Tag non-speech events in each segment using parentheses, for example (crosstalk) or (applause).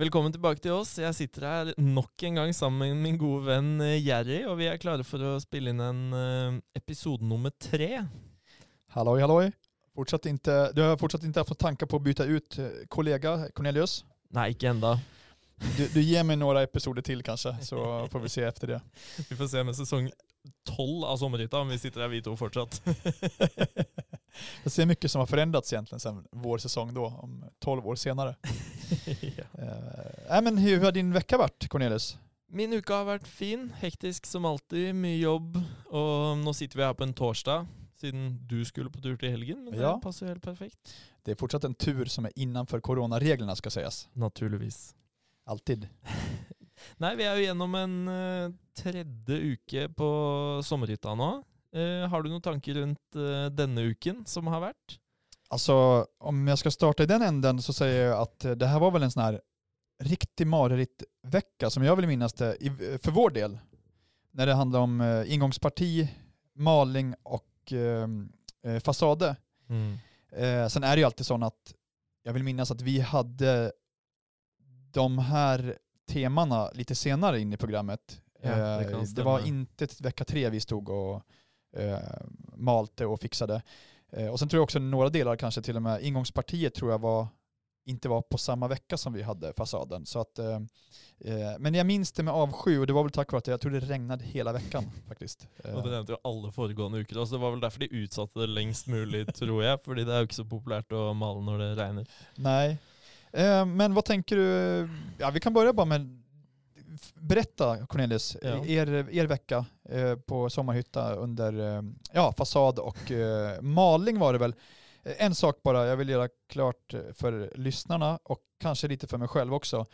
Velkommen tilbake til oss. Jeg sitter her nok en gang sammen med min gode venn eh, Jerry, og vi er klare for å spille inn en eh, episode nummer tre. Halloj, halloj. Du har fortsatt inte haft tankar på att byta ut eh, kollega Cornelius? Nej, inte ända. Du, du ger mig några episoder till kanske, så får vi se efter det. (laughs) Vi får se med säsong 12 av sommartittan. Vi sitter här vi två fortsatt. (laughs) jag ser mycket som har förändrats egentligen sedan vår säsong då, om 12 år senare. (laughs) ja. äh, men hur, hur har din vecka varit Cornelius? Min vecka har varit fin, hektisk som alltid, mycket jobb och nu sitter vi här på en torsdag sedan du skulle på tur till helgen, men ja. det passar helt perfekt. Det är fortsatt en tur som är innanför coronareglerna ska sägas. Naturligtvis. Alltid. (laughs) Nei, vi er jo gjennom en eh, tredje uke på sommerhytta nå. Eh, har du noen tanker rundt eh, denne uken som har vært? Alltså, om jag ska starta i den änden så säger jag att eh, det här var väl en sån här riktig vecka som jag vill minnas det, i- för vår del. När det handlar om ingångsparti, maling och eh, eh, fasade. Eh, sen är det ju alltid så att jag vill minnas att vi hade de här temana lite senare in i programmet. Ja, det Eh, det var inte vecka tre vi stod och eh, malte och fixade. Eh, och sen tror jag också några delar kanske till och med ingångspartiet tror jag var inte var på samma vecka som vi hade fasaden. Så att, eh, men jag minns det med avsky och det var väl tack vare att jag tror det regnade hela veckan (laughs) faktiskt. Og det nevnte jo alle foregående uker. Altså, det var vel derfor de utsatte det lengst mulig, tror jeg. Fordi det er jo ikke så populært å male når det regner. Nej. Eh, men vad tänker du? Ja, vi kan börja bara med Berätta Cornelius, Ja. er, er vecka eh, på sommarhytta under eh, ja, fasad och maling var det väl. En sak bara, jag vill göra klart för lyssnarna och kanske lite för mig själv också.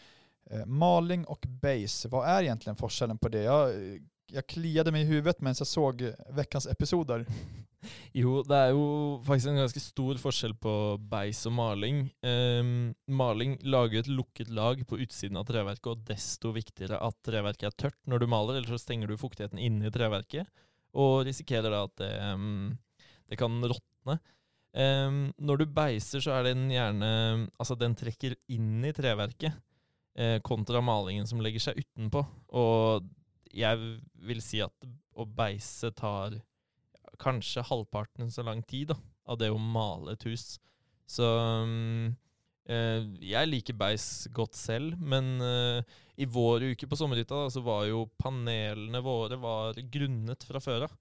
Maling och base, vad är egentligen forskellen på det? Jag, jag kliade mig i huvudet medan jag såg veckans episoder. (laughs) Jo, det är ju faktiskt en ganska stor forskjell på beis och maling. Um, maling lager ett lukket lag på utsidan av treverket, och desto viktigare att treverket är tørt när du maler, eller så stänger du fuktigheten inne i treverket, och riskerar da at det, um, ehm, det kan råtne. Um, när du beiser, så är den gjerne Altså, den trekker inn i treverket, uh, kontra malingen som lägger sig utenpå. och jeg vil si at å beise tar kanskje halvparten så lang tid da, av det å male et hus. Så um, eh, jeg liker beis godt selv, men eh, i vår uke på sommerhytta da, så var jo panelene våre var grunnet fra før av.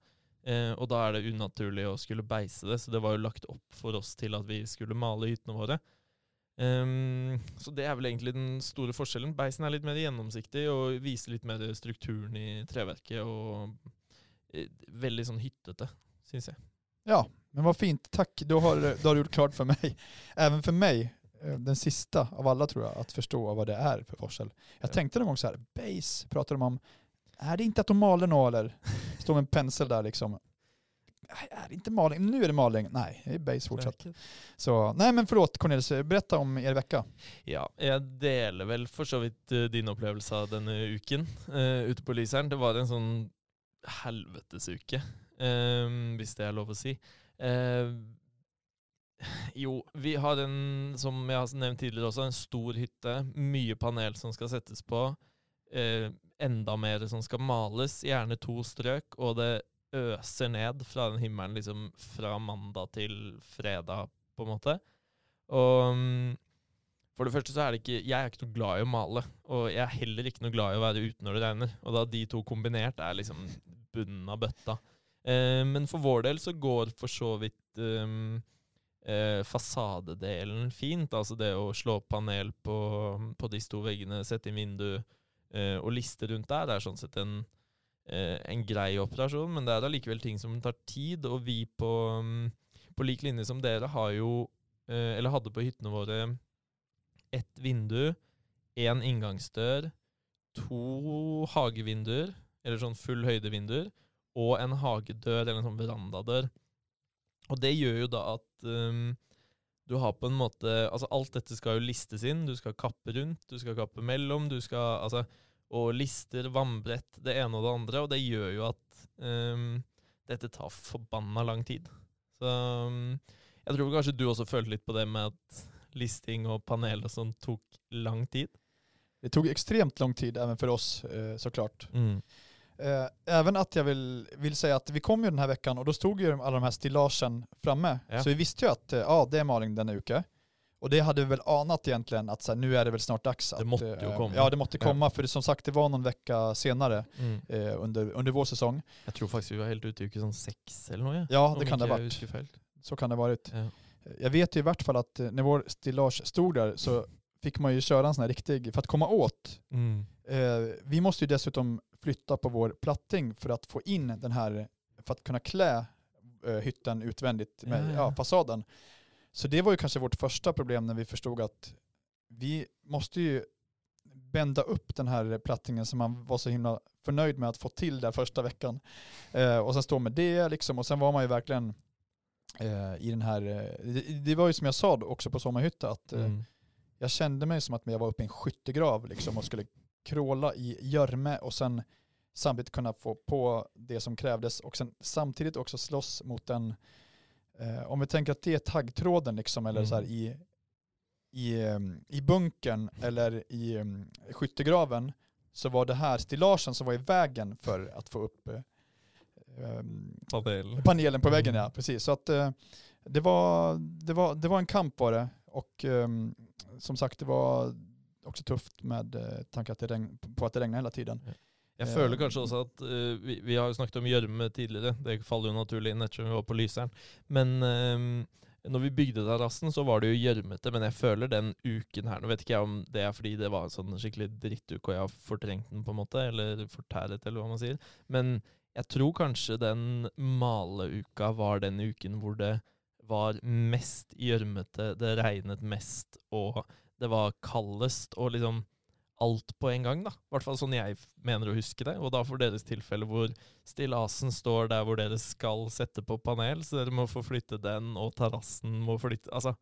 Eh, og da er det unaturlig å skulle beise det, så det var jo lagt opp for oss til at vi skulle male hyttene våre. Ehm, så det er vel egentlig den store forskjellen. Beisen er litt mer gjennomsiktig og viser litt mer strukturen i treverket. og eh, Veldig sånn hyttete, syns jeg. Ja, men vad fint. Tack, då har, då har du gjort klart för mig. Även för mig, eh, den sista av alla tror jag, att förstå vad det är för forskel. Jag Ja. tänkte någon gång så här, base pratar de om, är det inte att de maler nå eller? Står med en pensel där liksom. Nej, är det inte maling? Nu är det maling. Nej, det är base fortsatt. Så, nej men förlåt Cornelis, berätta om er vecka. Ja, jeg deler vel for så vidt eh, din opplevelse av denne uken eh, ute på Lyseren. Det var en sånn helvetesuke, uh, hvis det er lov å si. Eh, jo, vi har en, som jeg har nevnt tidligere også, en stor hytte. Mye panel som skal settes på. eh, enda mer som skal males, gjerne to strøk, og det øser ned fra den himmelen liksom fra mandag til fredag, på en måte. Og mm, for det første så er det ikke Jeg er ikke noe glad i å male, og jeg er heller ikke noe glad i å være ute når det regner. Og da de to kombinert er liksom bunnen av bøtta. Eh, men for vår del så går for så vidt um, ehm, eh, fasadedelen fint. Altså det å slå opp panel på, på de to veggene, sette inn vindu, Eh, og liste rundt der er sånn sett en, eh, Eh, en grei operasjon, men det er allikevel ting som tar tid. Og vi på, mm, på lik linje som dere har jo, eh, eller hadde på hyttene våre, ett vindu, én inngangsdør, to hagevinduer, eller sånn full høydevinduer, og en hagedør eller en sånn verandadør. Og det gjør jo da at um, du har på en måte Altså alt dette skal jo listes inn. Du skal kappe rundt, du skal kappe mellom, du skal Altså Og lister, vannbrett, det ene og det andre. Og det gjør jo at um, dette tar forbanna lang tid. Så um, jeg tror kanskje du også følte litt på det med at listing og panel og sånn tok lang tid. Det tog extremt lång tid även för oss eh, såklart. Mm. Eh, Även att jag vill, vill säga att vi kom ju den här veckan och då stod ju alla de här stillagen framme. Ja. Så vi visste ju att eh, ja, det är Malin denna uke. Och det hade vi väl anat egentligen att så här, nu är det väl snart dags. Det att, måtte jo eh, komme. Ja, det måtte Ja. komma. För det, som sagt, det var någon vecka senare Mm. eh, under, under vår säsong. Jeg tror faktisk vi var helt ute i sånn seks eller noe. Ja, Ja, Om det kan det ha varit. Så kan det ha varit. Ja. Jag vet ju i vart fall att eh, när vår stillage stod där så fick man ju köra en sån här riktig, för att komma åt Mm. Eh, vi måste ju dessutom flytta på vår platting för att få in den här, för att kunna klä eh, hytten utvändigt med Ja, ja, ja. fasaden. Så det var ju kanske vårt första problem när vi förstod att vi måste ju bända upp den här plattingen som man var så himla förnöjd med att få till där första veckan. Eh, och sen stå med det liksom, och sen var man ju verkligen eh, i den här, eh, det, det var ju som jag sa också på Sommarhytta att eh, Mm. jag kände mig som att jag var uppe i en skyttegrav liksom och skulle kråla i görme och sen samtidigt kunna få på det som krävdes och sen samtidigt också slåss mot den, eh, om vi tänker att det är taggtråden liksom eller Mm. så här i, i, em, i bunkern eller i em, skyttegraven så var det här stillagen som var i vägen för att få upp em, Panel. panelen på väggen Mm. ja, precis. Så att eh, det var, det, var, det var en kamp var det. Och ehm, som sagt det var också tufft med eh, tanke att det regn, på att det regnade hela tiden. Jeg Eh, føler kanskje også at eh, vi, vi har jo snakket om gjørme tidligere, det faller jo naturlig inn ettersom vi var på Lyseren. Men eh, når vi bygde terrassen, så var det jo gjørmete, men jeg føler den uken her Nå vet ikke jeg om det er fordi det var en sånn skikkelig drittuke og jeg har fortrengt den, på en måte, eller fortæret, eller hva man sier. Men jeg tror kanskje den maleuka var den uken hvor det var mest gjørmete, det regnet mest, og det var kaldest, og liksom alt på en gang, da. I hvert fall sånn jeg mener å huske det. Og da for deres tilfelle hvor stillasen står der hvor dere skal sette på panel, så dere må få flytte den, og terrassen må flytte Altså,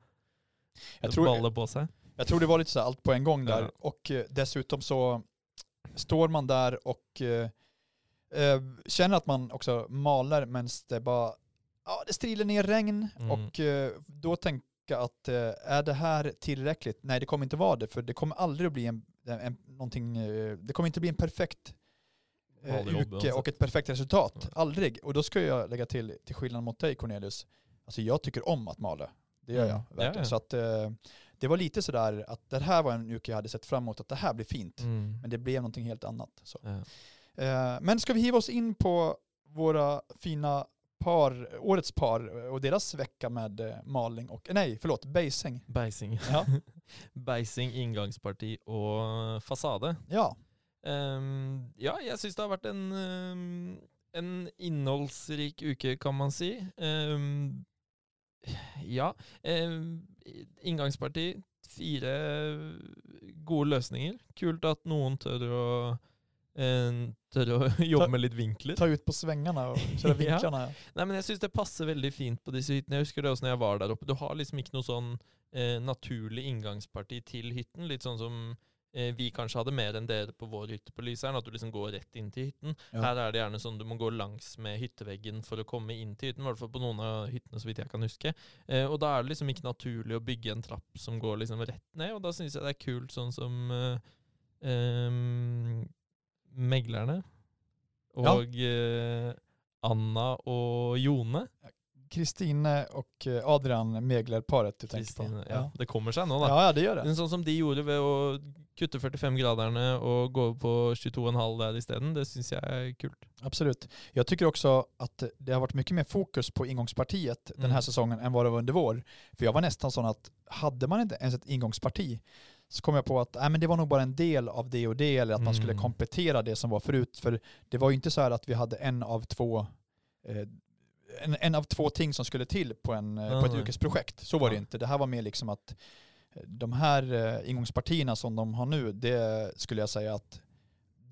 det tror, baller på seg. jag tror det var lite så allt på en gång där. Ja. Och eh, dessutom så står man där och eh, eh, känner att man också maler medan det bara, ja det strilar ner regn Mm. och eh, då tänka att eh, är det här tillräckligt? Nej det kommer inte vara det för det kommer aldrig att bli en, en, någonting, eh, det kommer inte bli en perfekt eh, uke och ett perfekt resultat. Aldrig. Och då ska jag lägga till, till skillnad mot dig Cornelius, alltså jag tycker om att mala. Det gör Mm. jag Ja, verkligen. ja. Så att eh, det var lite sådär att det här var en uke jag hade sett fram emot, att det här blir fint. Mm. Men det blev någonting helt annat. Så. Ja. Eh, men ska vi hiva oss in på våra fina par, årets par och deras vecka med maling och, nej förlåt, basing. Beising. Ja. (laughs) Beising, inngangsparti og fasade. Ja, Ehm, ja, jeg syns det har vært en, ehm, en innholdsrik uke, kan man si. Ehm, ja. inngangsparti, fire gode løsninger. Kult at noen tør å, (laughs) jobbe med litt vinkler. ta ut på svängarna och (laughs) köra vinklarna. Ja. Nei, men jeg syns det passer veldig fint på disse hyttene. Jeg husker det også når jeg var der oppe. Du har liksom ikke noe sånn eh, naturlig inngangsparti til hytten. Litt sånn som eh, vi kanskje hadde mer enn dere på vår hytte på Lyseren. At du liksom går rett inn til hytten. Ja. Her er det gjerne sånn du må gå langs med hytteveggen for å komme inn til hytten. I hvert fall på noen av hyttene, så vidt jeg kan huske. Eh, og da er det liksom ikke naturlig å bygge en trapp som går liksom rett ned. Og da syns jeg det er kult sånn som eh, ehm, meglerne Ja. og eh, Anna og Jone. Kristine och eh, Adrian Megler-paret du tänker Kristine, på. ja. Det kommer seg nå, da. ja, ja, det gör det. Men sånn som de gjorde ved å kutte 45-graderne og gå på 22,5 der isteden, det syns jeg er kult. Absolut. Jag tycker också att det har varit mycket mer fokus på ingångspartiet den här Mm. säsongen än vad det var under vår. För jag var nästan sån att hade man inte ens ett ingångsparti så kom jag på att äh, men det var nog bara en del av det och det, eller att man skulle Mm. komplettera det som var förut. För det var ju inte så här att vi hade en av två eh, en, en av två ting som skulle till på, en, Ja, på ett yrkesprojekt. Så var det inte. Det här var mer liksom att eh, de här eh, ingångspartierna som de har nu, det skulle jag säga att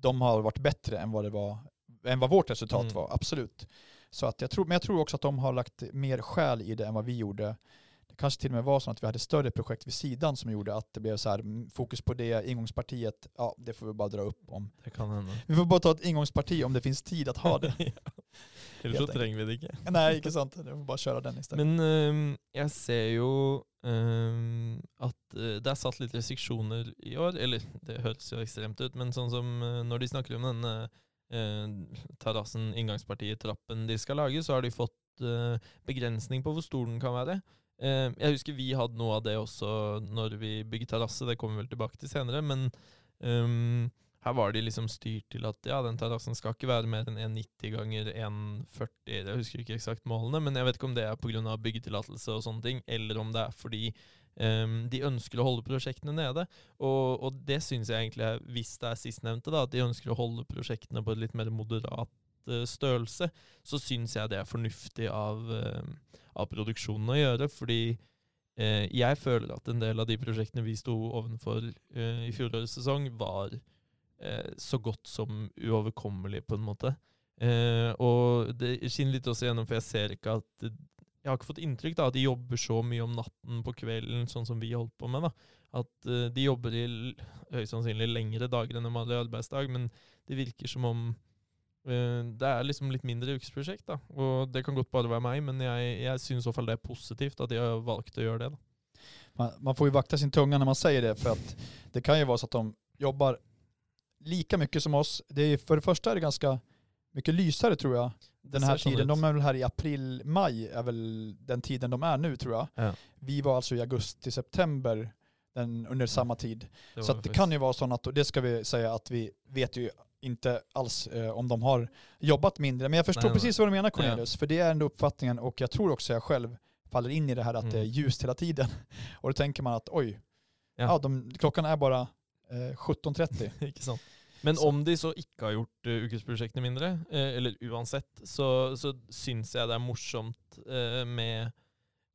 de har varit bättre än vad det var än vad vårt resultat Mm. var, absolut. Så att jag tror, men jag tror också att de har lagt mer själ i det än vad vi gjorde. Det kanske till och med var så att vi hade större projekt vid sidan som gjorde att det blev så här mm, fokus på det, ingångspartiet, ja det får vi bara dra upp om. Det kan hende. Vi får bara ta ett ingångsparti om det finns tid att ha det. (laughs) ja. Ellers så trenger vi det ikke. Nej, inte sant. Vi får bara köra den istället. Men ehm, jeg ser jo ehm, at eh, det er satt litt restriksjoner i år. Eller det høres jo ekstremt ut, men sånn som eh, når de snakker om denne eh, terrassen, inngangspartiet, trappen de skal lage, så har de fått begrensning på hvor stor den kan være. Eh, jeg husker vi hadde noe av det også når vi bygget terrasse, det kommer vi vel tilbake til senere, men ehm, um, her var de liksom styrt til at ja, den terrassen skal ikke være mer enn 1,90 ganger 1,40. Jeg husker ikke eksakt målene, men jeg vet ikke om det er pga. byggetillatelse og sånne ting, eller om det er fordi um, de ehm, ønsker å holde prosjektene nede. Og, og det syns jeg egentlig hvis det er sistnevnte, da, at de ønsker å holde prosjektene på et litt mer moderat størrelse, så syns jeg det er fornuftig av, eh, av produksjonen å gjøre. Fordi eh, jeg føler at en del av de prosjektene vi sto ovenfor eh, i fjorårets sesong, var eh, så godt som uoverkommelige, på en måte. Eh, og det skinner litt også gjennom, for jeg ser ikke at Jeg har ikke fått inntrykk av at de jobber så mye om natten på kvelden, sånn som vi holdt på med. da. At eh, de jobber i høyst sannsynlig lengre dager enn en vanlig arbeidsdag, men det virker som om eh, det er liksom litt mindre ukesprosjekt. da. Og det kan godt bare være meg, men jeg, jeg syns i så fall det er positivt at har valgt å gjøre det. da. Man, man får ju vakta sin tunga när man säger det för att det kan ju vara så att de jobbar lika mycket som oss. Det är, för det första är det ganska mycket lysare tror jag. Den här tiden, de är väl här i april, maj är väl den tiden de är nu tror jag. Ja. Vi var alltså i augusti, september den, under samma tid. Så det kan ju vara så att, och det ska vi säga att vi vet ju inte alls eh, om de har jobbat mindre. Men jag förstår Nej, nej. precis vad du menar Cornelius, för det är ändå uppfattningen och jag tror också jag själv faller in i det här att det är Mm. ljust hela tiden. (laughs) Och då tänker man att oj, Ja. ja. de, klockan är bara eh, 17.30. (laughs) Ikke sant. Men Så- om de så ikke har gjort uh, ukesprosjektene mindre, eh, eller uansett, så, så syns jeg det er morsomt eh, med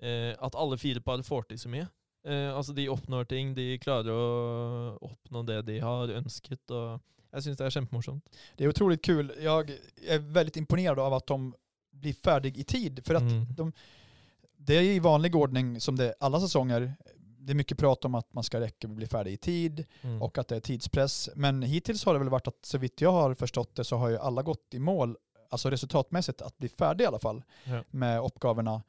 eh, at alle fire par får til så mye. Eh, altså De oppnår ting, de klarer å oppnå det de har ønsket. og Jeg syns det er kjempemorsomt. Det är otroligt kul. Jag är väldigt imponerad av att de blir färdig i tid. För att Mm. de, det är i vanlig ordning som det är alla säsonger. Det är mycket prat om att man ska räcka bli färdig i tid. Mm. och att det är tidspress. Men hittills har det väl varit att så vitt jag har förstått det så har ju alla gått i mål, alltså resultatmässigt att bli färdig i alla fall Ja. med uppgavorna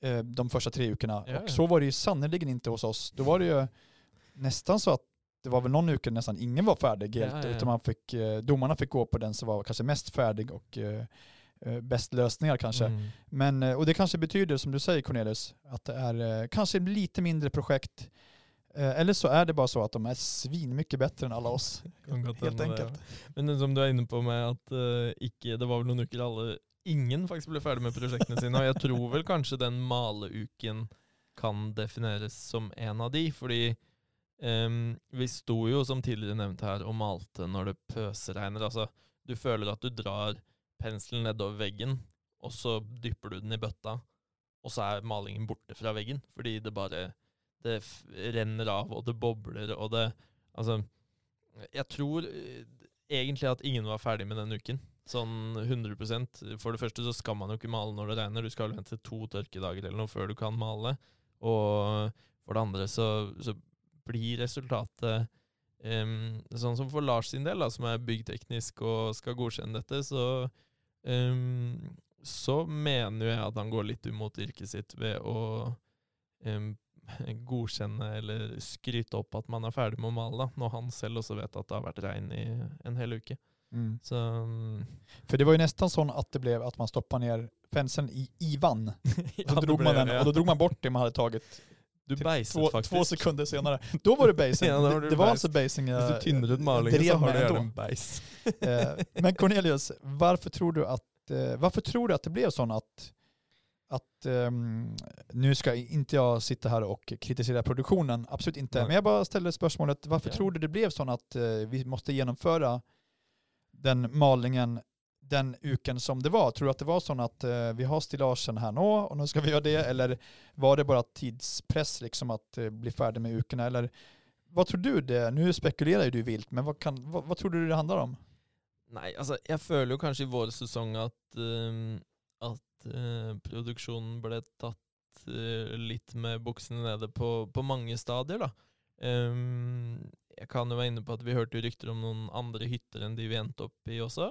eh, de första tre veckorna. Ja, och så var det ju sannerligen inte hos oss. Då var det ju nästan så att det var väl någon vecka nästan ingen var färdig helt, Ja, ja, ja. utan man fick, eh, domarna fick gå på den som var kanske mest färdig och eh, eh, bäst lösningar kanske. Mm. Men, eh, och det kanske betyder, som du säger Cornelius, att det är kanske lite mindre projekt. Eller så är det bara så att de är svin mycket bättre än alla oss. (laughs) Helt enkelt. Men som du er inne på med at eh, ikke, det var vel noen uker alle ingen faktisk ble ferdig med prosjektene sine. Og jeg tror vel kanskje den maleuken kan defineres som en av de, fordi Um, vi sto jo, som tidligere nevnt her, og malte når det pøsregner. Altså, du føler at du drar penselen nedover veggen, og så dypper du den i bøtta, og så er malingen borte fra veggen, fordi det bare det renner av, og det bobler, og det Altså, jeg tror eh, egentlig at ingen var ferdig med den uken. Sånn 100% For det første så skal man jo ikke male når det regner. Du skal vel vente to tørkedager eller noe før du kan male. Og for det andre så, så blir resultatet em, Sånn som for Lars sin del, da, som er byggteknisk og skal godkjenne dette, så em, så mener jeg at han går litt imot yrket sitt ved å em, (laughs) godkjenne eller skryte opp at man er ferdig med å male, da, når han selv også vet at det har vært regn i en hel uke. Så mm, För det var ju nästan så att det blev att man stoppade ner penseln i ivan. ja, Och, så drog man den, (laughs) ja. och då drog man bort det man hade tagit Du typ beiset två, faktisk. två sekunder senare. Då var det basing. (laughs) Ja, det, det var alltså basing jag, ut jag malingen, drev så har med du ändå. beis. (laughs) Eh, Men Cornelius, varför tror du att, eh, varför tror du att det blev så att att ehm, nu ska inte jag sitta här och kritisera produktionen, absolut inte. Nej. Men jag bara ställer spörsmålet, varför Ja. tror du det blev så att eh, vi måste genomföra den malingen den uken som det var? Tror du att det var så att eh, vi har stillagen här nu och nu ska vi göra det? Eller var det bara tidspress liksom att eh, bli färdig med ukorna? Eller vad tror du det? Nu spekulerar ju du vilt, men vad, kan, vad, vad tror du det handlar om? Nei, altså, jeg føler jo kanskje i vår sesong at, ehm, at eh, produksjonen ble tatt eh, litt med buksene nede på, på mange stadier, da. Ehm, jeg kan jo være inne på at vi hørte jo rykter om noen andre hytter enn de vi endte opp i også.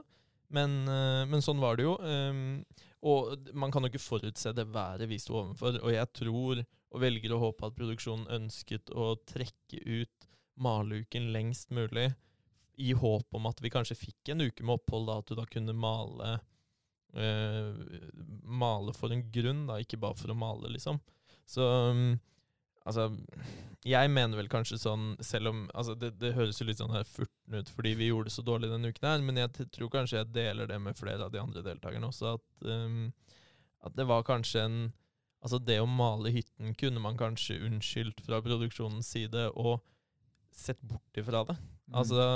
Men, eh, men sånn var det jo. Ehm, og man kan jo ikke forutse det været vi sto overfor. Og jeg tror, og velger å håpe, at produksjonen ønsket å trekke ut maleuken lengst mulig i håp om at vi kanskje fikk en uke med opphold, da, at du da kunne male eh, Male for en grunn, da, ikke bare for å male, liksom. Så um, altså Jeg mener vel kanskje sånn, selv om altså det, det høres jo litt sånn her furten ut fordi vi gjorde det så dårlig denne uken her, men jeg tror kanskje jeg deler det med flere av de andre deltakerne også, at, um, at det var kanskje en Altså, det å male hytten kunne man kanskje unnskyldt fra produksjonens side og sett bort ifra det. Mm. Altså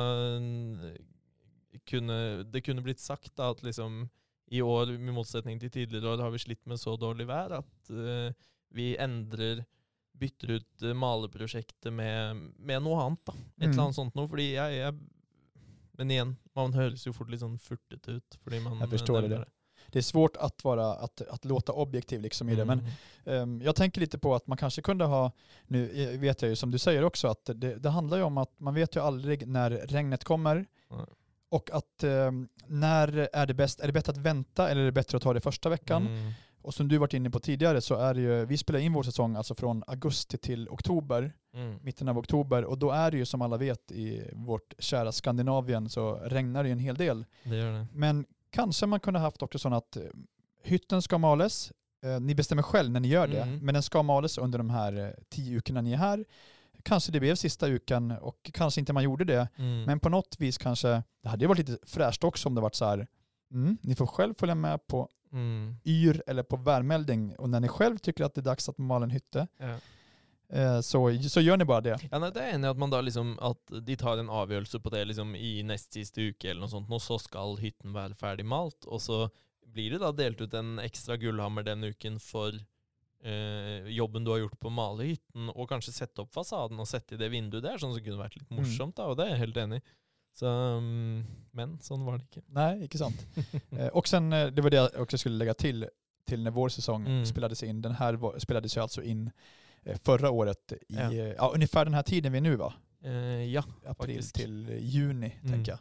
kunne, Det kunne blitt sagt da at liksom i år, i motsetning til tidligere år, har vi slitt med så dårlig vær at eh, vi endrer Bytter ut eh, maleprosjektet med, med noe annet, da. Et Mm. eller annet sånt noe. Fordi jeg, jeg Men igjen, man høres jo fort litt sånn furtete ut. Fordi man Jag förstår nevner det. Det är svårt att, vara, att, att låta objektiv liksom i det, men Mm. Ehm, Jag tänker lite på att man kanske kunde ha, nu eh, vet jag ju som du säger också, att det, det handlar ju om att man vet ju aldrig när regnet kommer Nej. och att ehm, när är det bäst, är det bättre att vänta eller är det bättre att ta det första veckan? Mm. Och som du varit inne på tidigare så är det ju, vi spelar in vår säsong alltså från augusti till oktober, Mm. mitten av oktober och då är det ju som alla vet i vårt kära Skandinavien så regnar det ju en hel del. Det gjør det. Men kanske man kunde haft också sån att eh, hytten ska males, eh, ni bestämmer själv när ni gör det, Mm. men den ska males under de här eh, tio ukorna ni är här. Kanske det blev sista ukan och kanske inte man gjorde det, Mm. men på något vis kanske, det hade ju varit lite fräscht också om det varit så här, mm, ni får själv följa med på Mm. yr eller på värmelding och när ni själv tycker att det är dags att mala en hytte Ja. eh, så, så gör ni bara det. Ja, nei, det er jeg enig i at man da liksom At de tar en avgjørelse på det liksom i nest siste uke eller noe sånt, og så skal hytten være ferdig malt. Og så blir det da delt ut en ekstra gullhammer den uken for eh, jobben du har gjort på å male hytten, og kanskje sette opp fasaden og sette i det vinduet der, sånn som kunne vært litt morsomt, da, og det er jeg helt enig i. Så, mm, men sånn var det ikke. Nej, inte sant. (laughs) Eh, och sen, eh, det var det jag också skulle lägga till, till när vår säsong Mm. spelades in. Den här spelades ju alltså in eh, förra året i Ja. ja. ungefär den här tiden vi är nu va? Eh, ja. April Faktiskt. till juni Mm. tänker jag.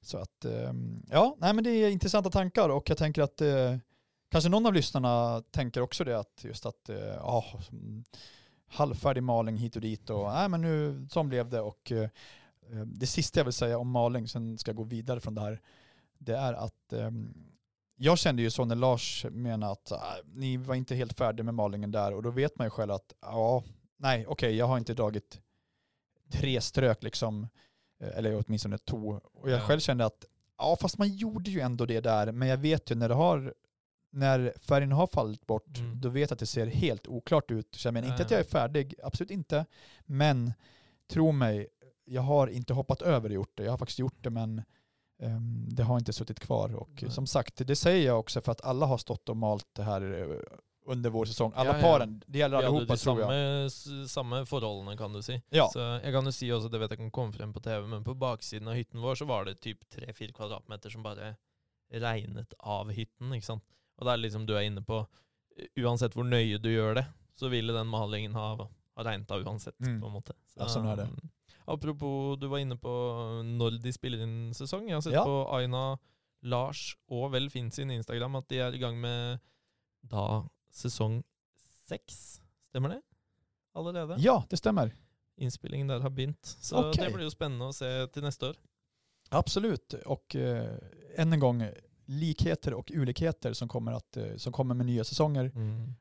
Så att, ehm, ja, nej men det är intressanta tankar och jag tänker att eh, kanske någon av lyssnarna tänker också det att just att, ja, halvfärdig maling hit och dit och nej men nu, som blev det och eh, det sista jag vill säga om maling, sen ska jag gå vidare från det här, det är att ehm, jag kände ju så när Lars menade att ah, ni var inte helt färdiga med malingen där och då vet man ju själv att ja, nej okej jag har inte dragit tre strök liksom, eh, eller åtminstone två. Och jag Ja. själv kände att ja fast man gjorde ju ändå det där, men jag vet ju när det har när färgen har fallit bort, Mm. då vet jag att det ser helt oklart ut. Så jag menar inte Ja, att jag ja. är färdig, absolut inte. Men tro mig, jag har inte hoppat över och gjort det. Jag har faktiskt gjort det men ehm, det har inte suttit kvar. Och Nej. som sagt, det säger jag också för att alla har stått och malt det här eh, under vår säsong. Alla Ja, ja. paren, det gäller allihopa de tror jag. samme, s- samme forholdene, kan du si. Ja. Så jeg kan jo si også, det vet jeg kan komme frem på TV, men på baksiden av hytten vår så var det typ 3-4 kvadratmeter som bare regnet av hytten. Og det er liksom du er inne på, uansett hvor nøye du gjør det, så ville den malingen ha, ha regnet av uansett, Mm. på en måte. Så, Ja, sånn er det. Apropos, du var inne på når de spiller inn sesong. Jeg har sett Ja. på Aina, Lars og vel Finn sin Instagram at de er i gang med da sesong seks. Stemmer det? Allerede? Ja, det stämmer. Innspillingen der har begynt. Så Okej. det blir jo spennende å se til neste år. Absolut, och eh, än en gång likheter och olikheter som kommer, att, eh, som kommer med nya säsonger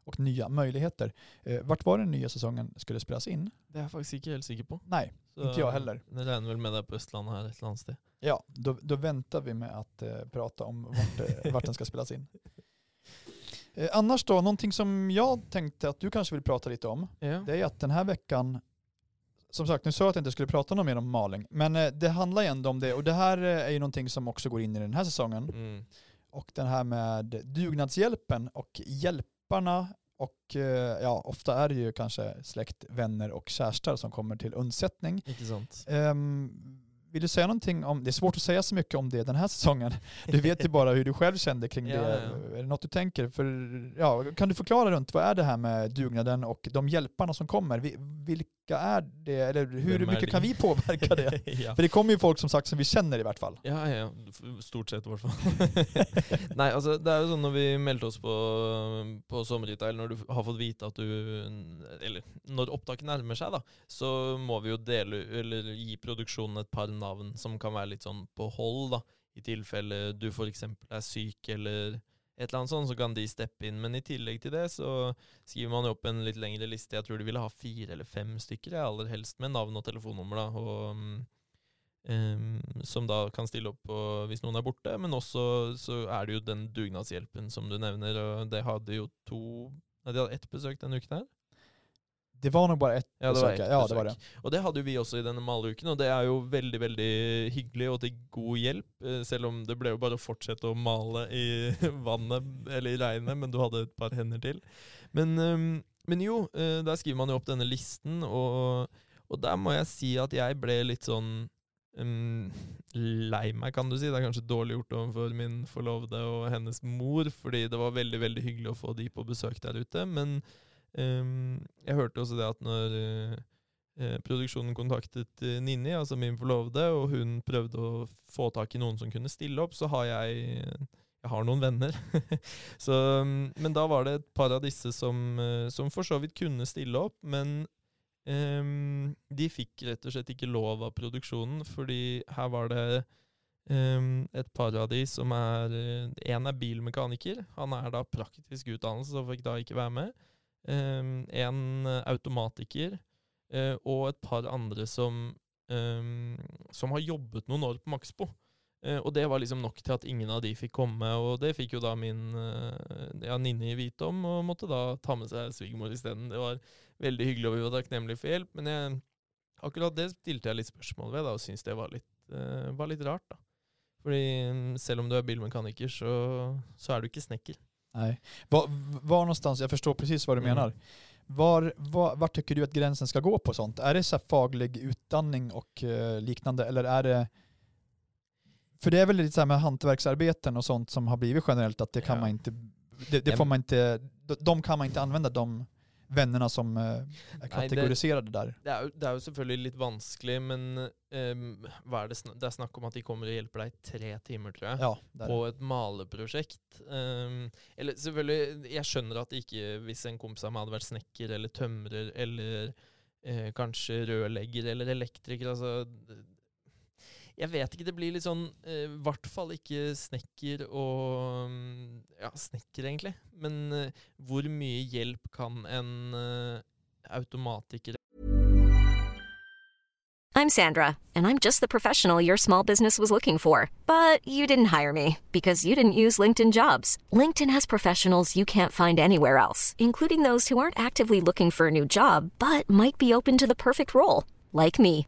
och nya möjligheter. Eh, vart var den nya säsongen skulle spelas in? Det er jeg faktisk ikke helt sikker på. Nej, Så Inte jag heller. Jeg regner vel med det på Østlandet her et eller annet sted. ja, då, då väntar vi med att eh, prata om vart, eh, vart den ska spelas in. (laughs) Eh, annars då, någonting som jag tänkte att du kanske vill prata lite om, Ja. det är att den här veckan, som sagt nu sa jag att jag inte skulle prata något mer om Maling, men eh, det handlar ju ändå om det och det här eh, är ju någonting som också går in i den här säsongen. Mm. Och den här med dugnadshjälpen och hjälparna och eh, ja, ofta är det ju kanske släkt, vänner och kärstar som kommer till undsättning. Ikke sant. Ehm, vill du säga någonting om, det är svårt att säga så mycket om det den här säsongen. Du vet ju bara hur du själv kände kring (laughs) Ja, det. ja. Är det något du tänker? För, ja, kan du förklara runt, vad är det här med dugnaden och de hjälparna som kommer? Vi- Vilka är det? Eller hur är mycket kan vi påverka det? (laughs) ja. För det kommer ju folk som sagt som vi känner i vart fall. Ja, ja. Stort sett, i hvert fall. (laughs) Nei, altså, det er jo sånn når vi meldte oss på, på sommerhytta, eller når du har fått vite at du Eller når opptaket nærmer seg, da, så må vi jo dele Eller gi produksjonen et par navn som kan være litt sånn på hold, da. I tilfelle du f.eks. er syk eller et eller annet sånt, så kan de steppe inn. Men i tillegg til det så skriver man jo opp en litt lengre liste. Jeg tror de ville ha fire eller fem stykker, jeg, aller helst med navn og telefonnummer. da, og... um, som da kan stille opp på, hvis noen er borte. Men også så er det jo den dugnadshjelpen som du nevner. Og det hadde jo to Nei, de hadde ett besøk denne uken her. Det var nog bara ett Ja, besök. ett Ja, besök. det var det. Og det hadde jo vi også i denne maleuken, og det er jo veldig veldig hyggelig og til god hjelp. eh, Selv om det ble jo bare å fortsette å male i (laughs) vannet eller i regnet, men du hadde et par hender til. Men, ehm, men jo, eh, der skriver man jo opp denne listen, og, og der må jeg si at jeg ble litt sånn ehm, lei meg, kan du si. Det er kanskje dårlig gjort overfor min forlovede og hennes mor, fordi det var veldig veldig hyggelig å få de på besøk der ute. Men Ehm, jeg hørte også det at når eh, eh produksjonen kontaktet eh, Ninni, altså min forlovede, og hun prøvde å få tak i noen som kunne stille opp, så har jeg eh, jeg har noen venner. (laughs) så, ehm, men da var det et par av disse som, eh, som for så vidt kunne stille opp, men um, de fikk rett og slett ikke lov av produksjonen, fordi her var det um, et par av de som er En er bilmekaniker. Han er da praktisk utdannelse, så fikk da ikke være med. Ehm, en automatiker eh, og et par andre som, ehm, som har jobbet noen år på Maxbo. Eh, og det var liksom nok til at ingen av de fikk komme, og det fikk jo da min eh, ja, Ninni vite om, og måtte da ta med seg svigermor isteden. Det var veldig hyggelig, og vi var takknemlige for hjelp, men jeg, akkurat det stilte jeg litt spørsmål ved, da, og syntes det var litt, eh, var litt rart, da. Fordi mm, selv om du er bilmekaniker, så, så er du ikke snekker. Nej. Var, var någonstans, jag förstår precis vad du Mm. menar. Var, var, var tycker du att gränsen ska gå på sånt? Är det så faglig utdanning och eh, liknande eller är det för det är väl lite så här med hantverksarbeten och sånt som har blivit generellt att det kan Ja. man inte, det, det får man inte, de- de kan man inte använda de vännerna som eh, är kategoriserade där. Det er, jo, det er jo selvfølgelig litt vanskelig, men hva er det, det er snakk om at de kommer og hjelper deg i tre timer, tror jeg. Ja, på et maleprosjekt. Ehm, eller selvfølgelig, jeg skjønner at ikke hvis en kompis av meg hadde vært snekker eller tømrer eller eh, kanskje rørlegger eller elektriker, altså Jeg vet ikke, det blir litt sånn I eh, hvert fall ikke snekker og mm, Ja, snekker, egentlig. Men eh, hvor mye hjelp kan en eh, automatiker I'm Sandra, and I'm just the professional your small business was looking for. But you didn't hire me because you didn't use LinkedIn jobs. LinkedIn has professionals you can't find anywhere else, including those who aren't actively looking for a new job but might be open to the perfect role, like me.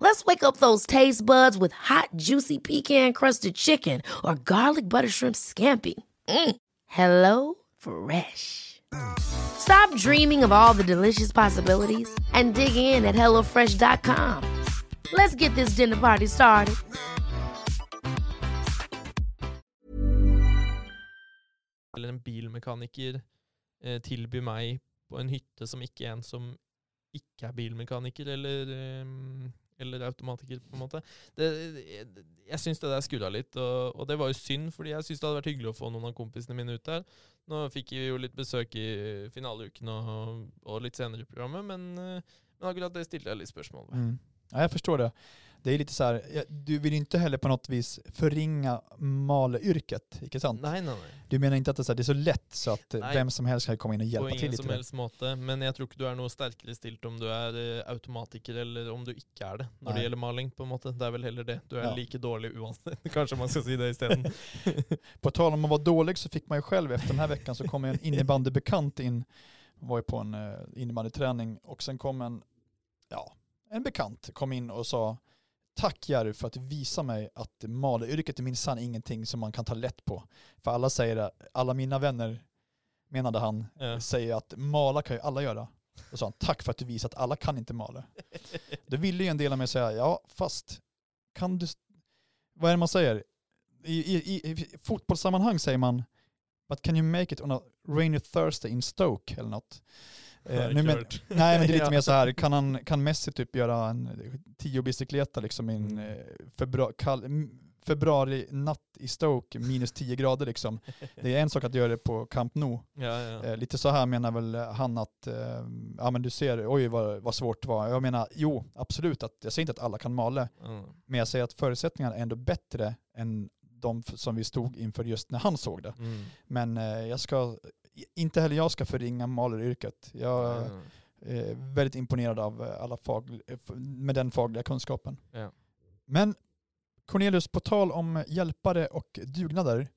Let's wake up those taste buds with hot, juicy pecan-crusted chicken or garlic butter shrimp scampi. Mm. Hello Fresh. Stop dreaming of all the delicious possibilities and dig in at HelloFresh.com. Let's get this dinner party started. eller en bilmekaniker eh, tilbyr meg på en hytte som ikke er en som ikke er bilmekaniker eller, eh, eller automatiker, på en måte. Det, jeg jeg syns det der skurra litt, og, og det var jo synd, fordi jeg syns det hadde vært hyggelig å få noen av kompisene mine ut der. Nå fikk vi jo litt besøk i finaleuken og, og litt senere i programmet, men, eh, Men akkurat det stilte jeg litt spørsmål ved. Mm. Ja, jag förstår det. Det är lite så här, du vill ju inte heller på något vis förringa maleryrket, inte sant? Nei, nei, nei. Du menar inte att det är så, det är så lätt så att Nej. vem som helst kan komma in och På hjälpa till ingen lite? som helst måte. Men jeg tror ikke du er noe sterkere stilt om du er eh, automatiker eller om du ikke er det, når Nei. det gjelder maling. på en måte. Det er vel heller det. Du er Ja. like dårlig uansett. (laughs) Kanskje man skal si det isteden. (laughs) På tal om att vara dålig så fick man ju själv efter den här veckan så kom en innebandybekant in, var ju på en eh, innebandyträning och sen kom en, ja, en bekant kom in och sa Tack Jerry för att du visar mig att maleryrket är minsann ingenting som man kan ta lätt på. För alla säger det, alla mina vänner, menade han, Ja. säger att mala kan ju alla göra. Då sa han, tack för att du visar att alla kan inte mala. (laughs) Då ville ju en del av mig säga, ja fast kan du, vad är det man säger? I, i, i, fotbollssammanhang säger man, but can you make it on a rainy Thursday in Stoke eller något? Eh, nu men, nej men det är (laughs) lite mer så här, kan, han, kan Messi typ göra en tio bicykleta liksom i en Mm. eh, februari, kall, m- februari natt i Stoke, minus 10 grader liksom. (laughs) Det är en sak att göra det på Camp Nou. Ja, ja. Eh, lite så här menar väl han att, eh, ja men du ser, oj vad, vad svårt det var. Jag menar, jo absolut, att, jag säger inte att alla kan mala, Ja. men jag säger att förutsättningarna är ändå bättre än de som vi stod inför just när han såg det. Mm. Men eh, jag ska, inte heller jag ska förringa maleryrket. Jag Ja, ja. är väldigt imponerad av eh, alla fag, eh, med den fagliga kunskapen. Ja. Men Cornelius, på tal om hjälpare och dugnader,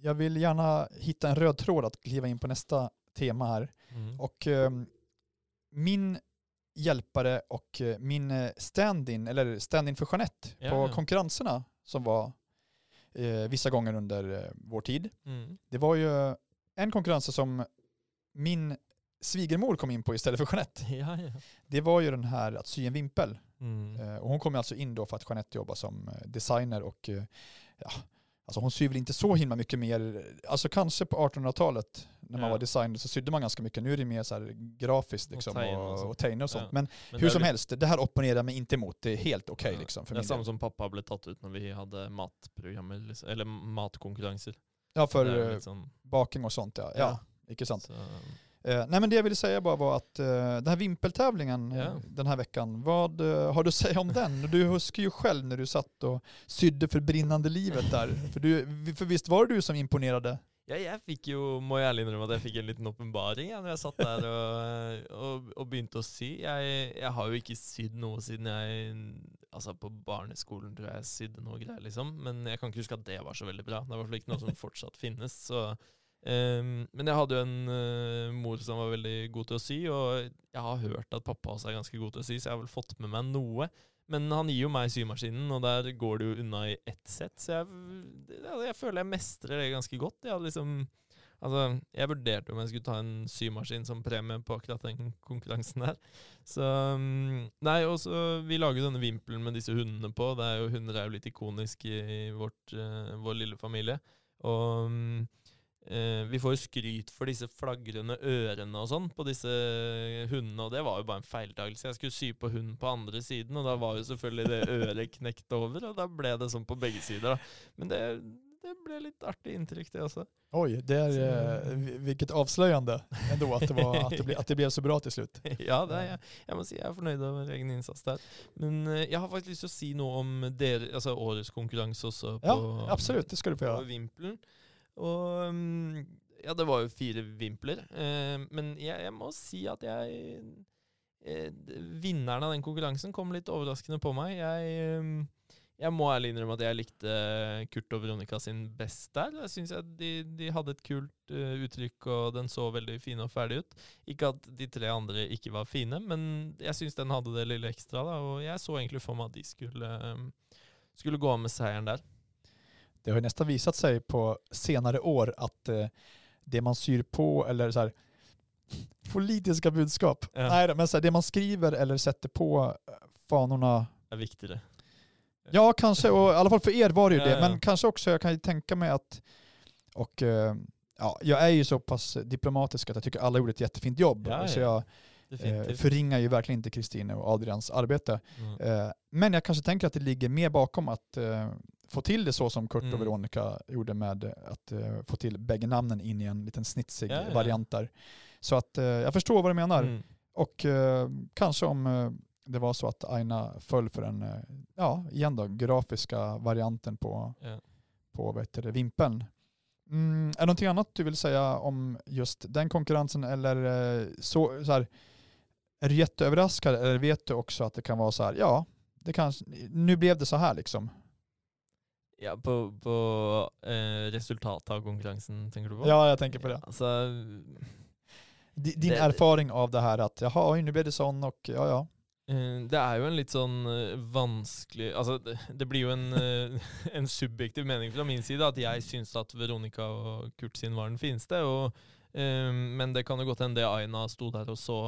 jag vill gärna hitta en röd tråd att kliva in på nästa tema här. Mm. Och eh, min hjälpare och eh, min stand-in, eller stand-in för Jeanette Ja, på konkurrenserna som var eh, vissa gånger under eh, vår tid. Mm. Det var ju en konkurrens som min svigermor kom in på istället för Jeanette. (laughs) Ja, ja. Det var ju den här att sy en vimpel. Mm. Eh, och hon kom alltså in då för att Jeanette jobbar som eh, designer och eh, ja, alltså hon syr väl inte så himla mycket mer, alltså kanske på 1800-talet när man Ja. var designer så sydde man ganska mycket, nu är det mer så här grafiskt liksom, och, tegna och och, och sånt. Men, Men hur som helst, det här opponerar jag mig inte emot, det är helt okej Ja. liksom för Det samme del. som pappa ble tatt ut når vi hadde matprogrammer, liksom. eller matkonkurranser. Ja, för eh, sånn, baking och sånt ja. Ja, icke sant. så, Eh, nej men det jag ville säga bara var att eh, den här vimpeltävlingen eh, Ja. den här veckan, vad eh, har du att (laughs) säga om den? Du huskar ju själv när du satt och sydde för brinnande livet där. För, du, för visst var det du som imponerade? Ja, jeg fikk jo, må jeg ærlig innrømme at jeg fikk en liten åpenbaring ja, når jeg satt der og, og, og begynte å sy. Jeg, jeg har jo ikke sydd noe siden jeg Altså, på barneskolen tror jeg jeg sydde noe greier, liksom. Men jeg kan ikke huske at det var så veldig bra. Det er i hvert fall ikke noe som fortsatt finnes. Så um, Men jeg hadde jo en uh, mor som var veldig god til å sy, og jeg har hørt at pappa også er ganske god til å sy, så jeg har vel fått med meg noe. Men han gir jo meg symaskinen, og der går det jo unna i ett sett. Så jeg, jeg føler jeg mestrer det ganske godt. Jeg hadde liksom Altså, jeg vurderte om jeg skulle ta en symaskin som premie på akkurat den konkurransen der. Så mm, Nei, og så Vi lager denne vimpelen med disse hundene på. Det er jo, hunder er jo litt ikonisk i, vårt, eh, vår lille familie. Og mm, eh, vi får jo skryt for disse flagrende ørene og sånn på disse hundene, og det var jo bare en feiltagelse. Jeg skulle sy på hunden på andre siden, og da var jo selvfølgelig det øret knekt over, og da ble det sånn på begge sider. da. Men det, det ble litt artig inntrykk, det også. Oj, det är, eh, vi- vilket avslöjande ändå att det, var, att, det ble, att det blev så bra till slut. (laughs) ja, det er jeg. Jeg må si jeg er fornøyd over egen innsats der. Men eh, jeg har faktisk lyst til å si noe om dere, altså årets konkurranse også på, Ja, absolut, det ska du få på göra. Og um, ja, det var jo fire vimpler. Eh, men jeg, jeg må si at jeg eh, Vinneren av den konkurransen kom litt overraskende på meg. Jeg, eh, jeg må ærlig innrømme at jeg likte Kurt og Veronica sin best der. Jeg syns de, de hadde et kult uh, uttrykk, og den så veldig fin og ferdig ut. Ikke at de tre andre ikke var fine, men jeg syns den hadde det lille ekstra. Da, og jeg så egentlig for meg at de skulle, um, skulle gå av med seieren der. Det har ju nästan visat sig på senare år att eh, det man syr på eller så här, politiska budskap, Ja. nej men så här, det man skriver eller sätter på eh, fanorna Det er viktigere. Ja, kanske. Och i alla fall för er var det ju Ja, det. ja. Men kanske också, jag kan ju tänka mig att, och eh, ja, jag är ju så pass diplomatisk att jag tycker alla gjorde ett jättefint jobb. Ja, så ja. jag eh, förringar ju verkligen inte Kristine och Adrians arbete. Mm. Eh, men jag kanske tänker att det ligger mer bakom att eh, få till det så som Kurt Mm. och Veronica gjorde med att eh, få till bägge namnen in i en liten snitsig Ja, ja. variant där. Så att eh, jag förstår vad du menar. Mm. Och eh, kanske om det var så att Aina föll för den, ja igen då, grafiska varianten på, Ja. på vad heter det, vimpeln. Mm, är det någonting annat du vill säga om just den konkurrensen eller så, så här, är du jätteöverraskad eller vet du också att det kan vara så här, ja, det kanske, nu blev det så här liksom. Ja, på, på eh, resultatet av konkurrensen, tenker du på? Ja, jag tänker på det. Altså, Di- Din Det- erfaring av det här att jaha, nu blev det sån och ja, ja. eh, det er jo en litt sånn eh, vanskelig Altså, det, det blir jo en, (laughs) eh, en subjektiv mening fra min side at jeg syns at Veronica og Kurt sin var den fineste, og, eh, men det kan jo godt hende det Aina sto der og så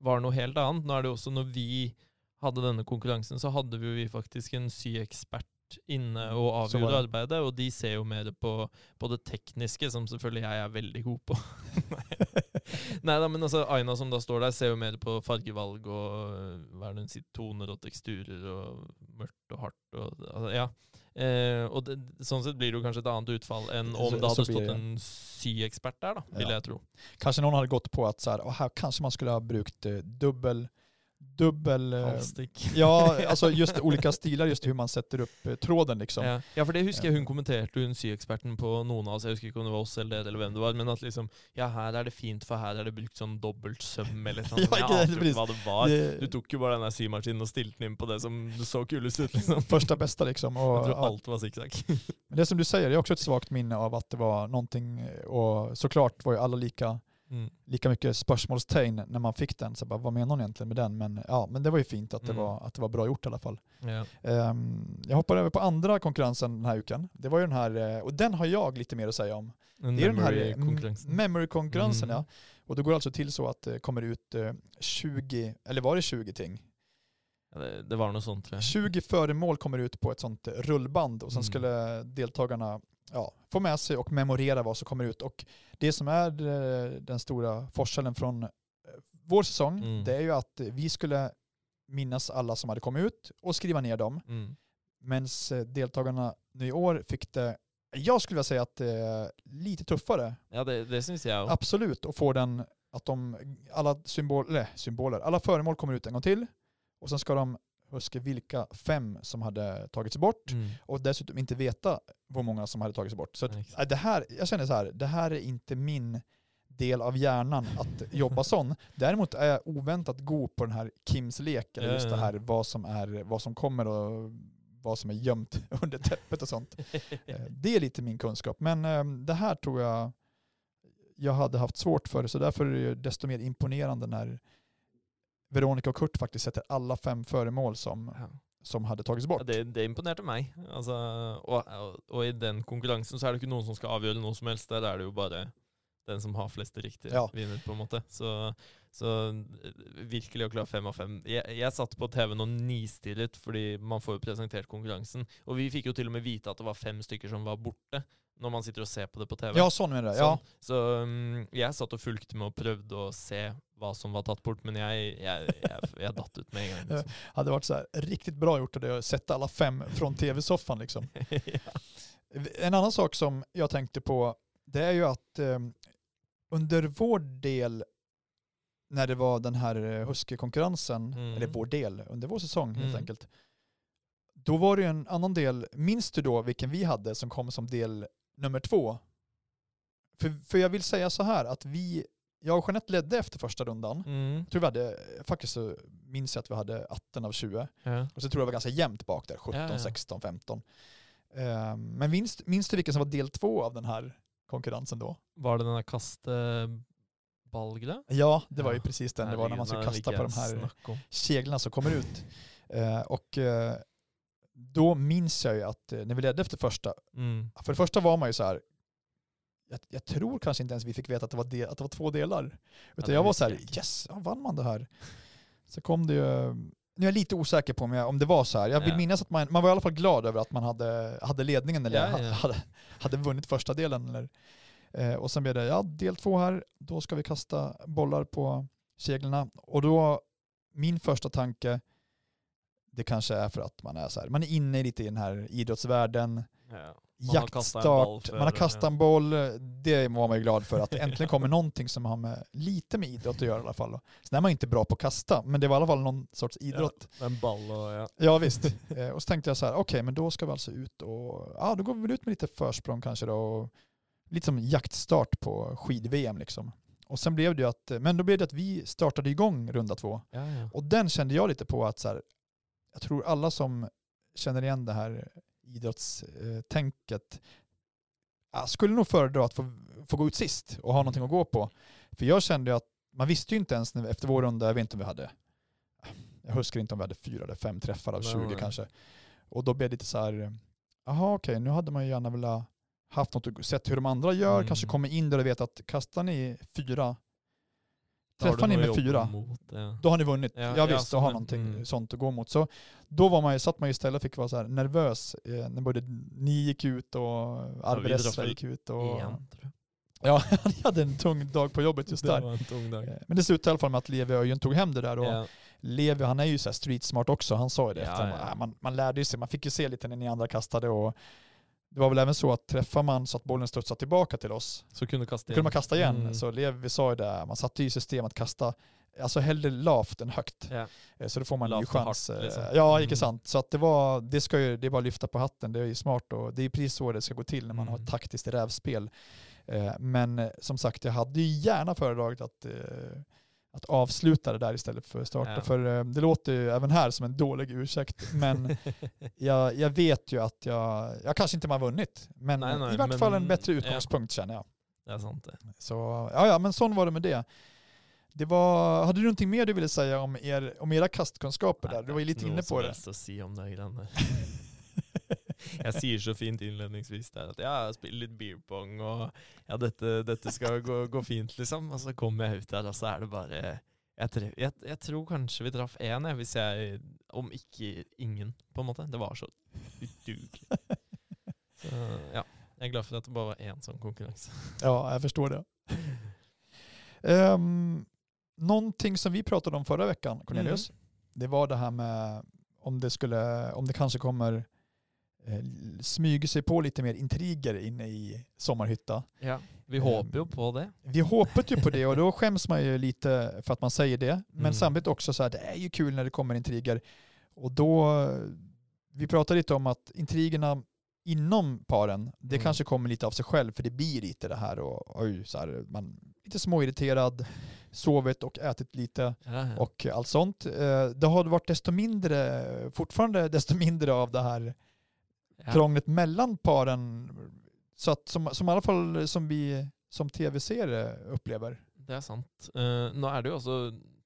var noe helt annet. Nå er det jo også når vi hadde denne konkurransen, så hadde vi jo vi faktisk en syekspert inne og Så var avgjorde det. arbeidet, og de ser jo mer på, på det tekniske, som selvfølgelig jeg er veldig god på. (laughs) Nei da, men altså Aina som da står der, ser jo mer på fargevalg og hva er det hun sier, toner og teksturer og mørkt og hardt og altså, Ja. Eh, og det, sånn sett blir det jo kanskje et annet utfall enn om det hadde stått en syekspert der, da, vil Ja. jeg tro. Kanske någon hade gått på att så här, "Åh, här kanske man skulle ha brukt eh, dubbel, dubbel, eh, Halstikk. ja, (laughs) alltså just olika stilar, just hur man sätter upp eh, tråden liksom. Ja. ja, for det husker jeg hun kommenterte, hun syeksperten på noen av oss, jeg husker ikke om det var oss eller eller hvem det var, men at liksom Ja, her er det fint, for her er det brukt sånn dobbelt søm eller (laughs) noe. Ja, jo precis. ikke hva det var. Det- Du tok jo bare den der symaskinen og stilte inn på det som så kulest ut, liksom. (laughs) Första bästa liksom. Och, tror ja, alt var zigzag. men det som du säger, det är också ett svagt minne av att det var någonting, eh, och såklart var ju alla lika, Mm. lika mycket spörsmålstegn när man fick den. Så bara, vad menar hon egentligen med den? Men ja, men det var ju fint att det, Mm. var, att det var bra gjort i alla fall. Ja. Ehm, jag hoppar över på andra konkurrensen den här veckan. Det var ju den här, eh, och den har jag lite mer att säga om. En Det är den här eh, memory-konkurransen. m- memory-konkurrensen Mm. ja. Och det går alltså till så att det kommer ut eh, 20, eller var det 20 ting? Det, var noe sånt, tror jeg. 20 föremål kommer ut på ett sånt rullband och sen Mm. skulle deltagarna ja, få med sig och memorera vad som kommer ut. Och det som är eh, den stora forskellen från eh, vår säsong, Mm. det är ju att vi skulle minnas alla som hade kommit ut och skriva ner dem. Mm. Medan deltagarna nu i år fick det, jag skulle vilja säga att det är lite tuffare. Ja, det, det syns òg. Absolut, och få den att de, alla symbol, eller, symboler, alla föremål kommer ut en gång till och sen ska de huska vilka fem som hade tagits bort Mm. och dessutom inte veta hur många som hade tagits bort. Så att, äh, det här, jag känner så här, det här är inte min del av hjärnan att (laughs) jobba sån. Däremot är jag oväntat god på den här Kims lek, eller just det här vad som, är, vad som kommer och vad som är gömt (laughs) under täppet och sånt. (laughs) Eh, Det är lite min kunskap. Men eh, det här tror jag jag hade haft svårt för, så därför är det desto mer imponerande när Veronica och Kurt faktiskt sätter alla fem föremål som, Ja. som hade tagits bort. Ja, det, det imponerte meg. Altså, og, og, og i den konkurransen så er det ikke noen som skal avgjøre noe som helst. Der er det jo bare den som har flest riktige, Ja. vinner, på en måte. Så, så virkelig å klare fem av fem. Jeg, jeg satt på TV-en og nistirret, fordi man får jo presentert konkurransen. Og vi fikk jo til og med vite at det var fem stykker som var borte, når man sitter og ser på det på TV. Ja, sån menar jag. Ja. Sånn. Så um, jeg satt og fulgte med og prøvde å se hva som var tatt bort, men jeg, jeg, jeg, jeg datt ut med en gang. Liksom. hade varit så här riktigt bra gjort det att sätta alla fem från tv-soffan liksom. (laughs) ja. En annan sak som jag tänkte på, det är ju att eh, under vår del, när det var den här eh, Husky-konkurrensen, Mm. eller vår del, under vår säsong helt Mm. enkelt, då var det ju en annan del, minns du då vilken vi hade som kom som del nummer två? För, för jag vill säga så här, att vi, jag och Jeanette ledde efter första rundan. Mm. Jag tror vi hade, faktiskt så minns jag att vi hade 18 av 20. Ja. Och så tror jag det var ganska jämnt bak där, 17, Ja, ja. 16, 15. Ehm, men minns, minns du vilken som var del två av den här konkurrensen då? Var det den der kasteballgreia? Ja, det var ju Ja, precis den. Det var när man skulle kasta på de här seglarna som kommer ut. Eh, och eh, då minns jag ju att eh, när vi ledde efter första, Mm. för det första var man ju så här, jag, jag tror kanske inte ens vi fick veta att det var, del, att det var två delar. Utan det jag var så här, jag yes, ja, vann man det här? Så kom det ju, nu är jag lite osäker på om, jag, om det var så här. Jag vill Ja. minnas att man, man var i alla fall glad över att man hade, hade ledningen eller Ja, ja. Hade, hade vunnit första delen. Eller, eh, och sen blev det, ja del två här, då ska vi kasta bollar på seglarna. Och då, min första tanke, det kanske är för att man är så här, man är inne lite i den här idrottsvärlden. Ja. Man har kastat en boll jaktstart, man har kastat en boll, det var man ju glad för att äntligen kommer någonting som har med, lite med idrott att göra i alla fall. Sen är man inte bra på att kasta, men det var i alla fall någon sorts idrott. Ja, en boll och ja. Ja visst. Eh, och så tänkte jag så här, okej men då ska vi alltså ut och, ja då går vi väl ut med lite försprång kanske då. Och lite som jaktstart på skid-VM liksom. Och sen blev det ju att, men då blev det att vi startade igång runda två. Ja, ja. Och den kände jag lite på att så här, jag tror alla som känner igen det här idrottstänket ja, skulle nog föredra att få, få gå ut sist och ha någonting att gå på. För jag kände ju att man visste ju inte ens när, efter vår runda, jag vet inte om vi hade, jag huskar inte om vi hade fyra eller fem träffar av Nej, 20 nej. kanske. Och då blev det lite så här, jaha okej, nu hade man ju gärna velat haft något, att- sett hur de andra gör, Mm. kanske kommer in där och vet att kastar ni fyra, träffar ni med fyra, mot, ja. då har ni vunnit. Ja, Ja, ja, visst, då har men- någonting mm. sånt att gå mot. Så då var man ju, satt man ju istället och fick vara så här nervös eh, när både ni gick ut och Arberessa väl gick ut. Och, Igen, ja, (laughs) han hade en tung dag på jobbet just där. Eh, Men det slutade i alla fall med att Levi Öjen tog hem det där. Och Ja. Levi, han är ju så street smart också, han sa ju det Ja, efter. ja. Man, man lärde ju sig, man fick ju se lite när ni andra kastade och det var väl även så att träffar man så att bollen studsar tillbaka till oss, Så kunde kasta kunde man kasta igen. Mm. Så Levi sa ju det, man satte ju i system att kasta, alltså hellre lavt än högt. Eh, Så då får man ju Lavt och chans. hårt, eh, liksom. Ja, Mm. inte sant. Så att det var, det ska ju, det är bara att lyfta på hatten. Det är ju smart och det är precis så det ska gå till när man har Mm. ett taktiskt rävspel. Eh, Men eh, som sagt, jag hade ju gärna föredragit att, eh, att avsluta det där istället för att starta. Ja. För eh, det låter ju även här som en dålig ursäkt. Men (laughs) jag, jag vet ju att jag, jag kanske inte har vunnit. Men Nej, nej, i vart men- fall en bättre ja. utgångspunkt känner jag. Det sant det. Så ja, ja, men sån var det med det. Det var, hade du någonting mer du ville säga om, er, om era kastkunskaper där? Du var ju lite inne på det. Det att si om det der. (laughs) (laughs) Jeg sier så fint innledningsvis der at ja, jeg spiller litt beer pong, og ja, dette, dette skal gå, gå fint, liksom. Og så kommer jeg ut der, og så er det bare Jeg, tre, jeg, jeg tror kanskje vi traff én, hvis jeg Om ikke ingen, på en måte. Det var så udugelig. (laughs) Så ja. Jeg er glad for at det bare var én sånn konkurranse. (laughs) Ja, jag förstår det. Um, någonting som vi pratade om förra veckan, Cornelius, det var det här med om det, skulle, om det kanske kommer eh, smyga sig på lite mer intriger inne i sommarhytta. Ja, vi Ehm, håper jo på det. Vi hoppas ju på det och då (laughs) skäms man ju lite för att man säger det. Men Mm. samtidigt också så här, det är ju kul när det kommer intriger. Och då, vi pratade lite om att intrigerna inom paren, det Mm. kanske kommer lite av sig själv för det blir lite det här och oj, så här, man lite småirriterad, sovit och ätit lite Ja, ja. och allt sånt. Eh, Det har varit desto mindre, fortfarande desto mindre av det här Ja. krånglet mellan paren. Så att som, som i alla fall som vi som tv-seere upplever. Det er sant. Eh, nå er det jo også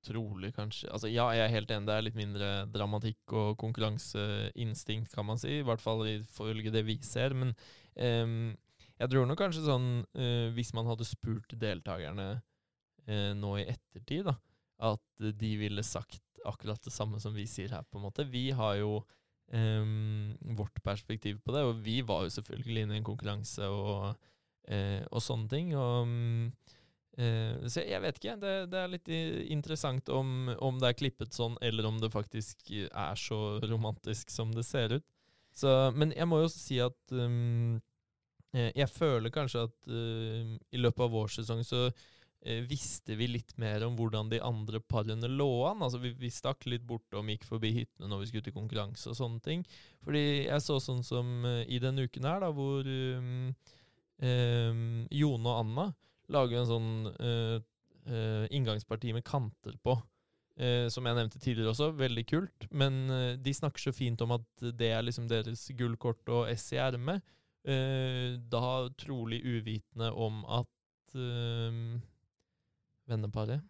trolig, kanskje Altså ja, jeg er helt enig, det er litt mindre dramatikk og konkurranseinstinkt, kan man si. I hvert fall ifølge det vi ser. Men ehm, jeg tror nok kanskje sånn eh, Hvis man hadde spurt deltakerne eh, nå i ettertid, da, at de ville sagt akkurat det samme som vi sier her, på måte. Vi har jo um, vårt perspektiv på det, og vi var jo selvfølgelig inne i en konkurranse og, uh, eh, og sånne ting. Og um, mm, uh, eh, så jeg vet ikke. Det, det er litt interessant om, om det er klippet sånn, eller om det faktisk er så romantisk som det ser ut. Så, men jeg må jo si at um, jeg føler kanskje at i løpet av vår sesong så Eh, visste vi litt mer om hvordan de andre parene lå an. Altså vi, vi stakk litt bortom, gikk forbi hyttene når vi skulle til konkurranse og sånne ting. Fordi jeg så sånn som eh, i denne uken her, da, hvor um, um, Jone og Anna lager en sånn uh, uh, inngangsparti med kanter på. Uh, som jeg nevnte tidligere også, veldig kult. Men de snakker så fint om at det er liksom deres gullkort og S i ermet. Eh, da trolig uvitende om at eh, Venneparet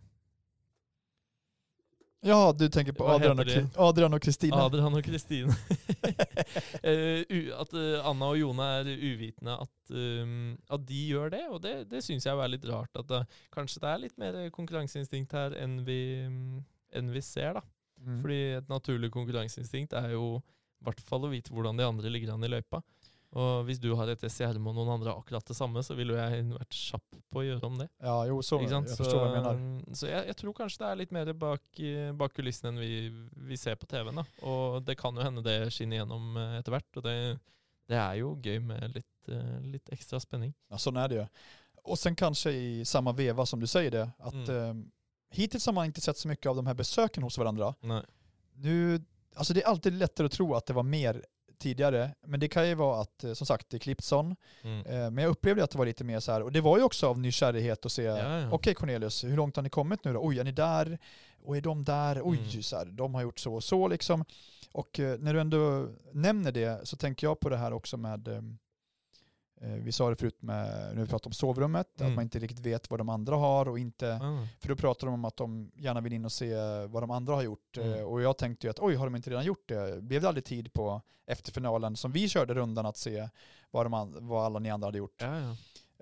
Ja, du tänker på Adrian och, Adrian och Kristina. Adrian og Kristine. (laughs) (laughs) Eh, u- at eh, Anna og Jone er uvitende at, um, at de gjør det, og det, det syns jeg er litt rart. At det, kanskje det er litt mer konkurranseinstinkt her enn vi, enn vi ser. Mm. Fordi et naturlig konkurranseinstinkt er jo i hvert fall å vite hvordan de andre ligger an i løypa. Og hvis du har et SCRM og noen andre akkurat det samme, så ville jo jeg vært kjapp på å gjøre om det. Ja, jo, så, sant? jag förstår vad jag menar. Så, så jeg, jeg tror kanskje det er litt mer bak, bak kulissene enn vi, vi ser på TV-en. da. Og det kan jo hende det skinner gjennom eh, etter hvert, og det, det är ju gøy med lite, eh, lite extra spänning. Ja, sån är det ju. Och sen kanske i samma veva som du säger det, att Mm. eh, hittills har man inte sett så mycket av de här besöken hos varandra. Nej. Nu, alltså det är alltid lättare att tro att det var mer tidigare, men det kan ju vara att, eh, som sagt, det är Clipson. Mm. Eh, men jag upplevde att det var lite mer så här, och det var ju också av nykärlighet att se, Ja, ja. okej Cornelius, hur långt har ni kommit nu då? Oj, är ni där? Och är de där? Oj, Mm. så här, de har gjort så och så liksom. Och eh, när du ändå nämner det så tänker jag på det här också med, eh, eh, vi sa det förut med, när vi pratade om sovrummet, Mm. att man inte riktigt vet vad de andra har och inte, Ah. för då pratar de om att de gärna vill in och se vad de andra har gjort. Mm. Eh, Och jag tänkte ju att oj, har de inte redan gjort det? Blev det aldrig tid på efterfinalen som vi körde rundan att se vad, de vad alla ni andra hade gjort? Ja, ja.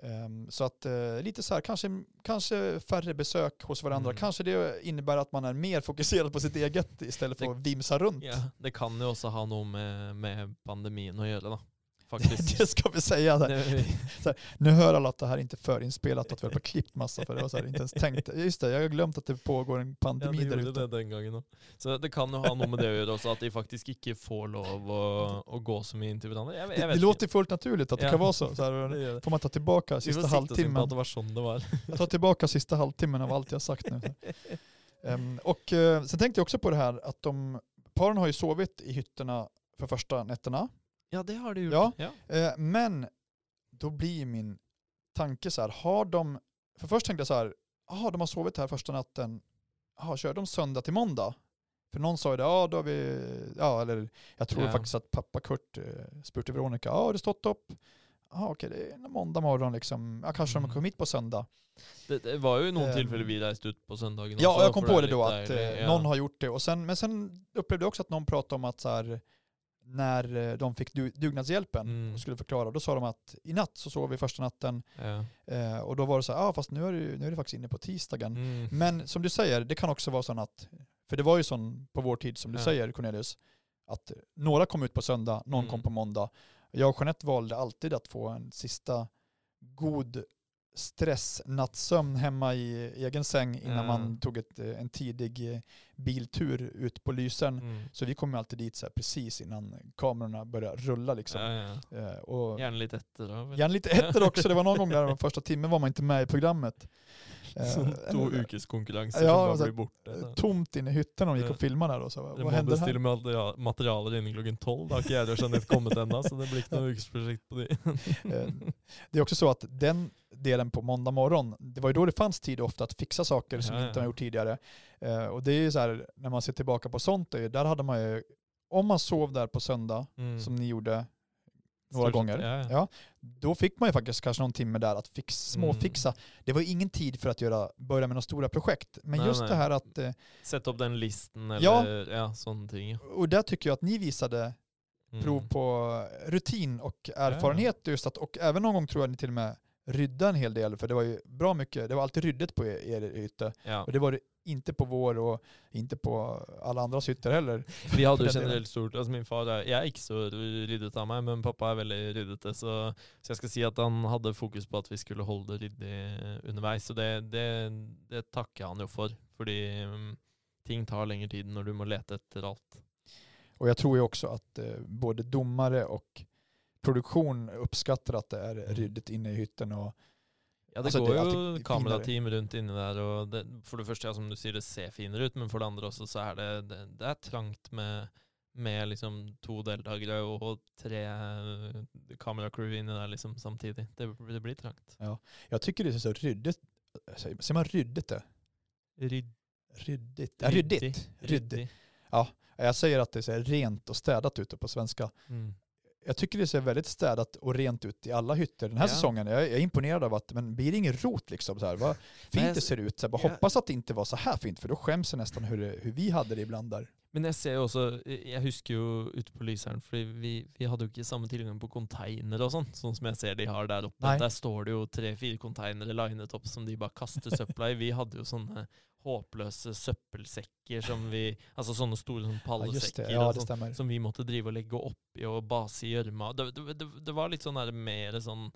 Ehm, Så att eh, lite så här, kanske, kanske färre besök hos varandra. Mm. Kanske det innebär att man är mer fokuserad på sitt eget istället för Det- att vimsa runt. ja. Det kan ju också ha något med, med pandemin att göra då. Faktiskt. (laughs) det ska vi säga. Där. Det- Nu hör alla att det här inte är förinspelat att vi har klippt massa för det så här, inte ens tänkt. Just det, jag har glömt att det pågår en Ja, pandemi de där ute. det den gången också. Så det kan ju ha något med det att göra också, att de faktiskt inte får lov att, att gå så mycket in till varandra. Jag, jag Det, det låter fullt naturligt att det Ja. kan vara så. så här, får man ta tillbaka sista halvtimmen. det var sån det var. Jag tar tillbaka sista halvtimmen av allt jag sagt nu. Ehm, och eh, sen tänkte jag också på det här att de, paren har ju sovit i hytterna för första nätterna. Ja, det har du gjort. Ja. ja. Eh, men då blir min tanke så här, har de, för först tänkte jag så här, jaha de har sovit här första natten, jaha kör de söndag till måndag? För någon sa ju det, ja då har vi, ja eller jag tror Ja. faktiskt att pappa Kurt eh, spurtade Veronica, ja har det stått upp? Ja okej, det är måndag morgon liksom, ja kanske de Mm. kom hit på söndag. Det, det var ju någon Ehm. tillfälle vi reste ut på söndagen Ja, jag kom på det då att dejligt, eh, ja. någon har gjort det. Och sen, men sen upplevde jag också att någon pratade om att så här, när eh, de fick du, dugnadshjälpen Mm. och skulle förklara, då sa de att i natt så sov vi första natten Ja. eh, och då var det så här, ja ah, fast nu är, det, nu är det faktiskt inne på tisdagen. Mm. Men som du säger, det kan också vara så att, för det var ju sån på vår tid som du Ja. säger Cornelius, att några kom ut på söndag, någon Mm. kom på måndag. Jag och Jeanette valde alltid att få en sista god stressnattsömn hemma i egen säng innan Ja. man tog ett, eh, en tidig eh, biltur ut på Lysern. Mm. Så vi kom ju alltid dit så precis innan kamerorna började rulla liksom. Ja, ja. Eh, Och Gärna lite efter då. gärna lite etter också, det var någon (laughs) gång där den första timmen var man inte med i programmet. Två eh, ukes konkurrens Ja, som bara blir borta. tomt inne i hytten och de gick och filmade där och så, Det vad hände här? material- materialer innen klokken tolv. Da har ikke jeg og Jeanette kommet ennå, så det blir ikke noe ukesprosjekt på de. Eh, Det är också så att den delen på måndag morgon, det var ju då det fanns tid ofta att fixa saker som Ja, inte ja. har gjort tidigare. Eh, Och det är ju så här, när man ser tillbaka på sånt, där hade man ju, om man sov där på söndag, Mm. som ni gjorde några Stort gånger, ja, ja. ja, då fick man ju faktiskt kanske någon timme där att fix, småfixa. Det var ju ingen tid för att göra, börja med några stora projekt. Men Nej, just nej. det här att, eh, Sett opp den listen, Ja. eller ja, ja. och där tycker jag att ni visade Mm. prov på rutin och erfarenhet just att, och även någon gång tror jag ni till och med rydda en hel del, för det var ju bra mycket, det var alltid ryddet på er, hytte. Ja. Och det var det inte på vår och inte på alla andras hytter heller. (laughs) Vi den delen. generelt stort altså Min far Jeg er ikke så ryddet av meg, men pappa er veldig ryddete. Så, så jeg skal si at han hadde fokus på at vi skulle holde det ryddig underveis. Så det, det, det jeg han jo for. Fordi mm, ting tar lengre tid når du må lete etter alt. Och jag tror ju också att eh, både domare och produktion uppskattar att det är Mm. ryddigt inne i hytten. Och, Ja, det Altså, går det alltid kamerateam rundt inni der, og det, for det første, ja, som du sier, det ser finere ut, men for det andre også så er det, det, det er trangt med, med liksom to deltakere og tre kameracrew inni der liksom samtidig. Det, det blir trangt. jag tycker det är så ryddigt, säger säger man ryddigt det? Rydd, Ryddigt? Ja, ryddigt. Ryddigt. Jag säger att det ser rent och städat ut på svenska. Mm. Jag tycker det ser väldigt städat och rent ut i alla hytter den här Ja. säsongen. Jag är, jag är imponerad av att, men blir det ingen rot liksom? Så här, vad fint Nej, det ser ut. Så här, bara ja. Hoppas att det inte var så här fint, för då skäms jag nästan hur, det, hur vi hade det ibland där. Men jeg ser jo også Jeg husker jo ute på Lyseren, fordi vi, vi hadde jo ikke samme tilgang på containere og sånn, sånn som jeg ser de har der oppe. Nei. Der står det jo tre-fire containere linet opp som de bare kaster søpla i. Vi hadde jo sånne håpløse søppelsekker som vi Altså sånne store sånn Ja, just det. pallesekker Ja, stämmer. som vi måtte drive og legge oppi og base i gjørma. Det, det, det, det var litt sånn der mer sånn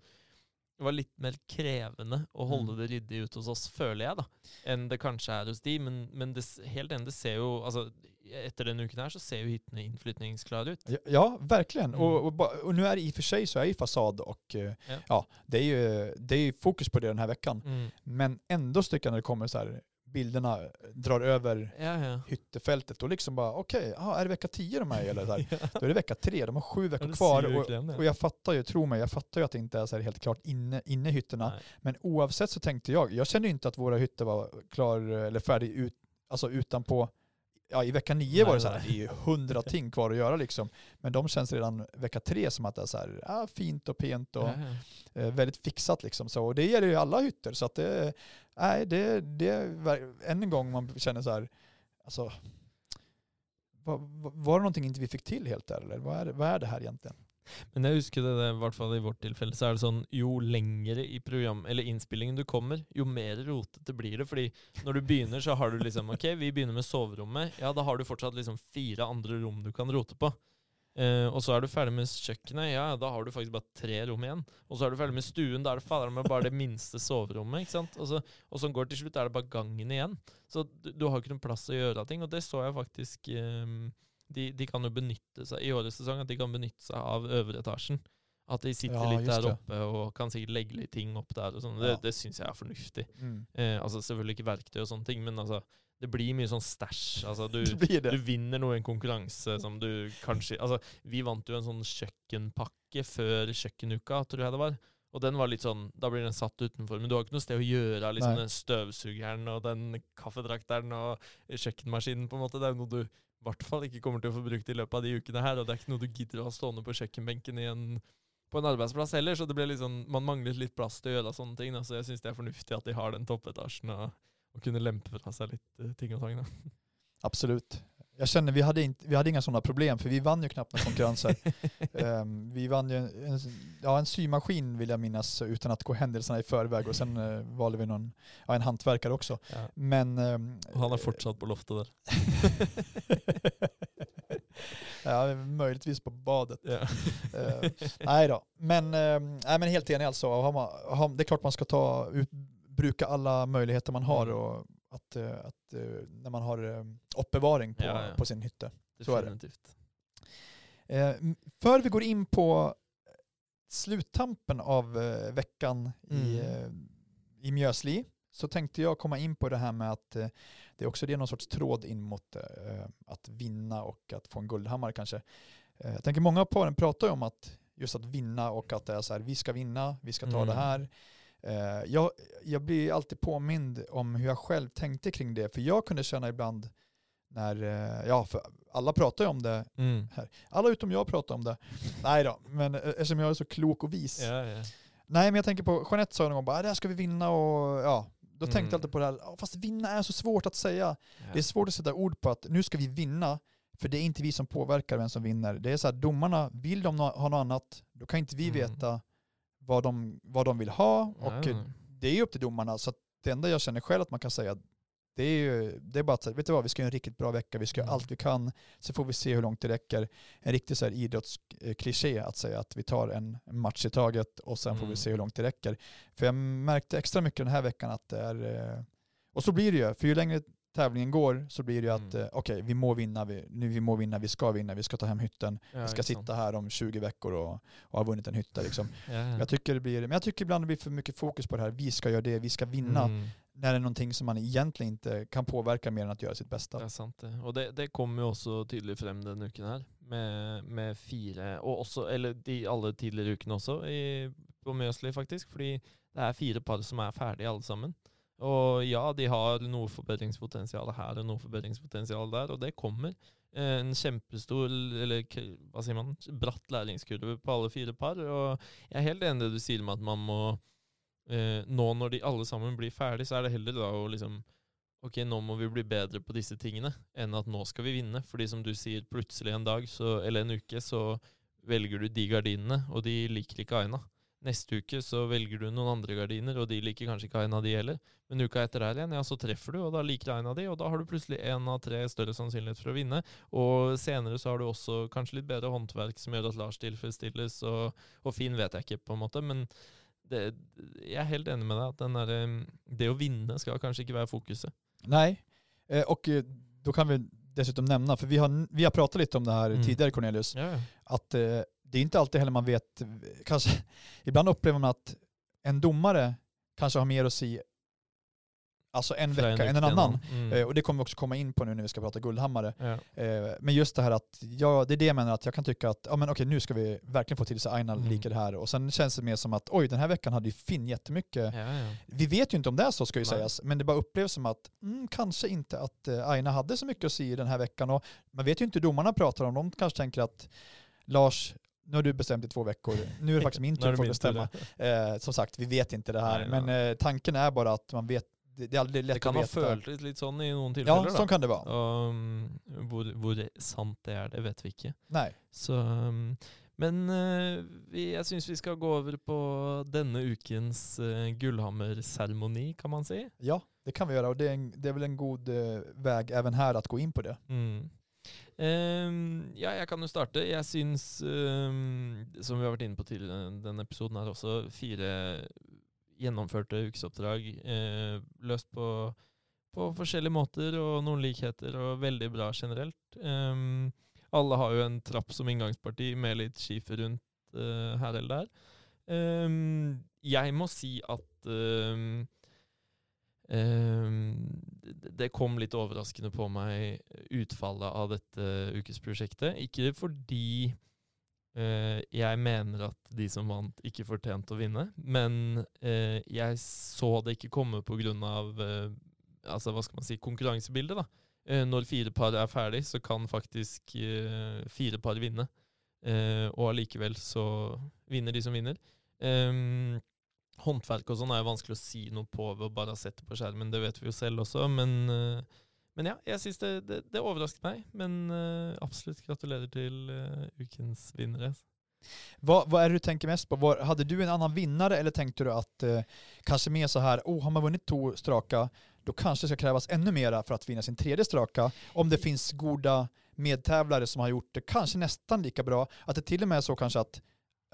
det var litt mer krevende å holde Mm. det ryddig ute hos oss, føler jeg, da, enn det kanskje er hos de. Men, men det, helt enig, det ser jo altså, Etter denne uken her så ser jo hyttene innflytningsklare ut. Ja, ja verkligen. Mm. Och, och, och nu är det i och för sig så är ju fasad och eh, Ja. ja, det, är ju, det är ju fokus på det den här veckan. Mm. Men ändå stycken när det kommer så här, bilderna drar över Ja, ja. hyttefältet och liksom bara okej, ja, är det vecka 10 de är eller så här? (laughs) Ja. Då är det vecka 3, de har sju veckor kvar. Och, och jag fattar ju, tro mig, jag fattar ju att det inte är så här helt klart inne, inne i hytterna. Nej. Men oavsett så tänkte jag, jag kände ju inte att våra hytter var klar eller färdig ut, alltså utanpå, ja i vecka nio Nej, var det så här, nej. det är ju hundra (laughs) ting kvar att göra liksom. Men de känns redan vecka tre som att det är så här, ja, fint och pent och eh, väldigt fixat liksom. Så, och det gäller ju alla hytter så att det, nej det, det än en gång man känner så här, alltså, var, var det någonting inte vi fick till helt där eller vad är, vad är det här egentligen? Men jeg husker det, det, i hvert fall i vårt tilfelle, så er det sånn jo lengre i program, eller innspillingen du kommer, jo mer rotete blir det. Fordi når du begynner, så har du liksom Ok, vi begynner med soverommet. Ja, da har du fortsatt liksom fire andre rom du kan rote på. Eh, og så er du ferdig med kjøkkenet. Ja, da har du faktisk bare tre rom igjen. Og så er du ferdig med stuen. Da er det fader med bare det minste soverommet. ikke sant? Og så, og så går det til slutt, er det bare gangen igjen. Så du, du har ikke noen plass til å gjøre ting. Og det så jeg faktisk eh, de, de kan jo benytte seg i årets sesong at de kan benytte seg av øvre etasjen. At de sitter Ja, litt der oppe og kan sikkert legge litt ting opp der. og sånn. Det, Ja. det syns jeg er fornuftig. Mm. Eh, altså Selvfølgelig ikke verktøy og sånne ting, men altså, det blir mye sånn stæsj. Altså, du, (laughs) du vinner noe i en konkurranse som du kanskje Altså, vi vant jo en sånn kjøkkenpakke før kjøkkenuka, tror jeg det var. Og den var litt sånn Da blir den satt utenfor, men du har ikke noe sted å gjøre av liksom den støvsugeren og den kaffedrakteren og kjøkkenmaskinen, på en måte. Det er jo noe du hvert fall ikke kommer til å få brukt i løpet av de ukene her, og det er ikke noe du gidder å ha stående på kjøkkenbenken i en på en arbeidsplass heller, så det ble liksom man manglet litt plass til å gjøre sånne ting. Alltså, da. Så jeg syns det er fornuftig at de har den toppetasjen og, og kunne lempe fra seg litt eh, ting og tang. Absolutt. Jag känner vi hade, inte, vi hade inga sådana problem för vi vann ju knappt några konkurrenser. (laughs) Ehm, vi vann ju en, ja, en symaskin vill jag minnas utan att gå händelserna i förväg och sen uh, valde vi någon, ja, en hantverkare också. Ja. Men... ehm, Og han er fortsatt på loftet der. (laughs) ja, möjligtvis på badet. Ja. (laughs) Eh, nej då, men, eh, nej, men helt enig alltså. Har man, har, det är klart man ska ta ut, bruka alla möjligheter man har Mm. och att, eh, att, eh, när man har eh, uppbevaring på, Ja, ja. på sin hytte. Så är det. För vi går in på sluttampen av veckan i, Mm. eh, i Mjösli så tänkte jag komma in på det här med att det är också det är någon sorts tråd in mot att vinna och att få en guldhammare kanske. Jag tänker många av paren pratar ju om att just att vinna och att det är så här, vi ska vinna, vi ska ta Mm. det här. Eh, jag, jag blir alltid påmind om hur jag själv tänkte kring det, för jag kunde känna ibland när, eh, ja, för alla pratar ju om det Mm. alla utom jag pratar om det. Nej då, men eh, eftersom jag är så klok och vis. Ja, ja. Nej, men jag tänker på, Jeanette sa någon gång bara, "Ah, det här ska vi vinna och ja, då tänkte Mm. jag alltid på det här, "Ja, fast vinna är så svårt att säga. Ja. Det är svårt att sätta ord på att nu ska vi vinna, för det är inte vi som påverkar vem som vinner. Det är så här, domarna, vill de ha något annat, då kan inte vi Mm. veta vad de, vad de vill ha och ja. det är ju upp till domarna. Så det enda jag känner själv att man kan säga, det är ju det är bara att säga, vet du vad, vi ska göra en riktigt bra vecka, vi ska göra Mm. allt vi kan, så får vi se hur långt det räcker. En riktig så här idrottskliché att säga att vi tar en match i taget och sen får vi Mm. se hur långt det räcker. För jag märkte extra mycket den här veckan att det är, eh, och så blir det ju, för ju längre tävlingen går så blir det ju att Mm. eh, okej, vi må vinna, vi, nu vi må vinna, vi ska vinna, vi ska ta hem hytten, Ja, vi ska sant. sitta här om 20 veckor och, och ha vunnit en hytta liksom. Ja, (laughs) ja. Jag tycker det blir, men jag tycker ibland det blir för mycket fokus på det här, vi ska göra det, vi ska vinna, Mm. när det är någonting som man egentligen inte kan påverka mer än att göra sitt bästa. Det er sant, det. Og det, det kom jo også tydelig frem denne uken her, med, med fire Og også, eller de alle tidligere ukene også, i, på Mjøsli, faktisk. Fordi det er fire par som er ferdige, alle sammen. Og ja, de har noe forbedringspotensial her og noe forbedringspotensial der, og det kommer. Eh, en kjempestor, eller hva sier man, bratt læringskurve på alle fire par. Og jeg er helt enig i det du sier med at man må eh, Nå når de alle sammen blir ferdig, så er det heller da å liksom Ok, nå må vi bli bedre på disse tingene, enn at nå skal vi vinne. Fordi som du sier, plutselig en dag, så, eller en uke, så velger du de gardinene, og de liker ikke Aina. Neste uke så velger du noen andre gardiner, og de liker kanskje ikke Aina, de heller. Men uka etter der igjen, ja, så treffer du, og da liker Aina de, og da har du plutselig én av tre større sannsynlighet for å vinne. Og senere så har du også kanskje litt bedre håndverk som gjør at Lars tilfredsstilles, og, og Finn vet jeg ikke, på en måte, men det, jeg er helt enig med deg at den der, det å vinne skal kanskje ikke være fokuset. Nej, eh, och eh, då kan vi dessutom nämna, för vi har, vi har pratat lite om det här Mm. tidigare Cornelius, ja. att eh, det är inte alltid heller man vet, kanske, (laughs) ibland upplever man att en domare kanske har mer att säga alltså en Fra vecka än en annan. Mm. Eh, och det kommer vi också komma in på nu när vi ska prata Guldhammare. ja. Eh, men just det här att, ja, det är det jag menar att jag kan tycka att, ja men okej nu ska vi verkligen få till sig Aina Mm. lika det här och sen känns det mer som att oj den här veckan hade ju Finn jättemycket. Ja, ja. Vi vet ju inte om det är så ska ju Nej. sägas, men det bara upplevs som att mm, kanske inte att eh, Aina hade så mycket att säga den här veckan och man vet ju inte hur domarna pratar om, de kanske tänker att Lars, nu har du bestämt i två veckor, nu är det faktiskt (laughs) min är tur att bestämma. Eh, som sagt, vi vet inte det här, Nej, men eh, tanken är bara att man vet, det, det är aldrig lätt Det kan att ha veta. føltes litt sånn i noen Ja, tilfeller. så kan det vara. Um, hvor, hvor sant det er, det vet vi ikke. Nej. Så, um, men eh, vi, jeg syns vi skal gå over på denne ukens uh, Gullhammer-seremoni, kan man si. Ja, det kan vi göra och det är, en, det är väl en god eh, väg även här att gå in på det. Mm. Ehm, ja, jeg kan jo starte. Jeg syns, ehm, som vi har vært inne på tidligere eh, i denne episoden her også, fire gjennomførte ukesoppdrag uh, eh, løst på, på forskjellige måter og noen likheter, og veldig bra generelt. Um, ehm, alle har jo en trapp som inngangsparti med litt skifer rundt uh, eh, her eller der. Ehm, jeg må si at det- kom litt overraskende på meg utfallet av dette ukesprosjektet. Ikke fordi eh, jeg mener at de som vant, ikke fortjente å vinne, men eh, jeg så det ikke komme pga. Uh, eh, altså, hva skal man si, konkurransebildet. da. Eh, når fire par er ferdig, så kan faktisk eh, fire par vinne. Eh, og allikevel så vinner de som vinner. Um, Håndverk og sånn er jo vanskelig å si noe på ved å bare sette på skjermen, det vet vi jo selv også, men, eh, men ja, jeg syns det, det, det overrasket meg. Men eh, absolutt gratulerer til eh, ukens vinnere. Vad, vad är det du tänker mest på? Var, hade du en annan vinnare eller tänkte du att eh, kanske mer så här, oh, har man vunnit två straka, då kanske det ska krävas ännu mera för att vinna sin tredje straka. Om det finns goda medtävlare som har gjort det kanske nästan lika bra, att det till och med är så kanske att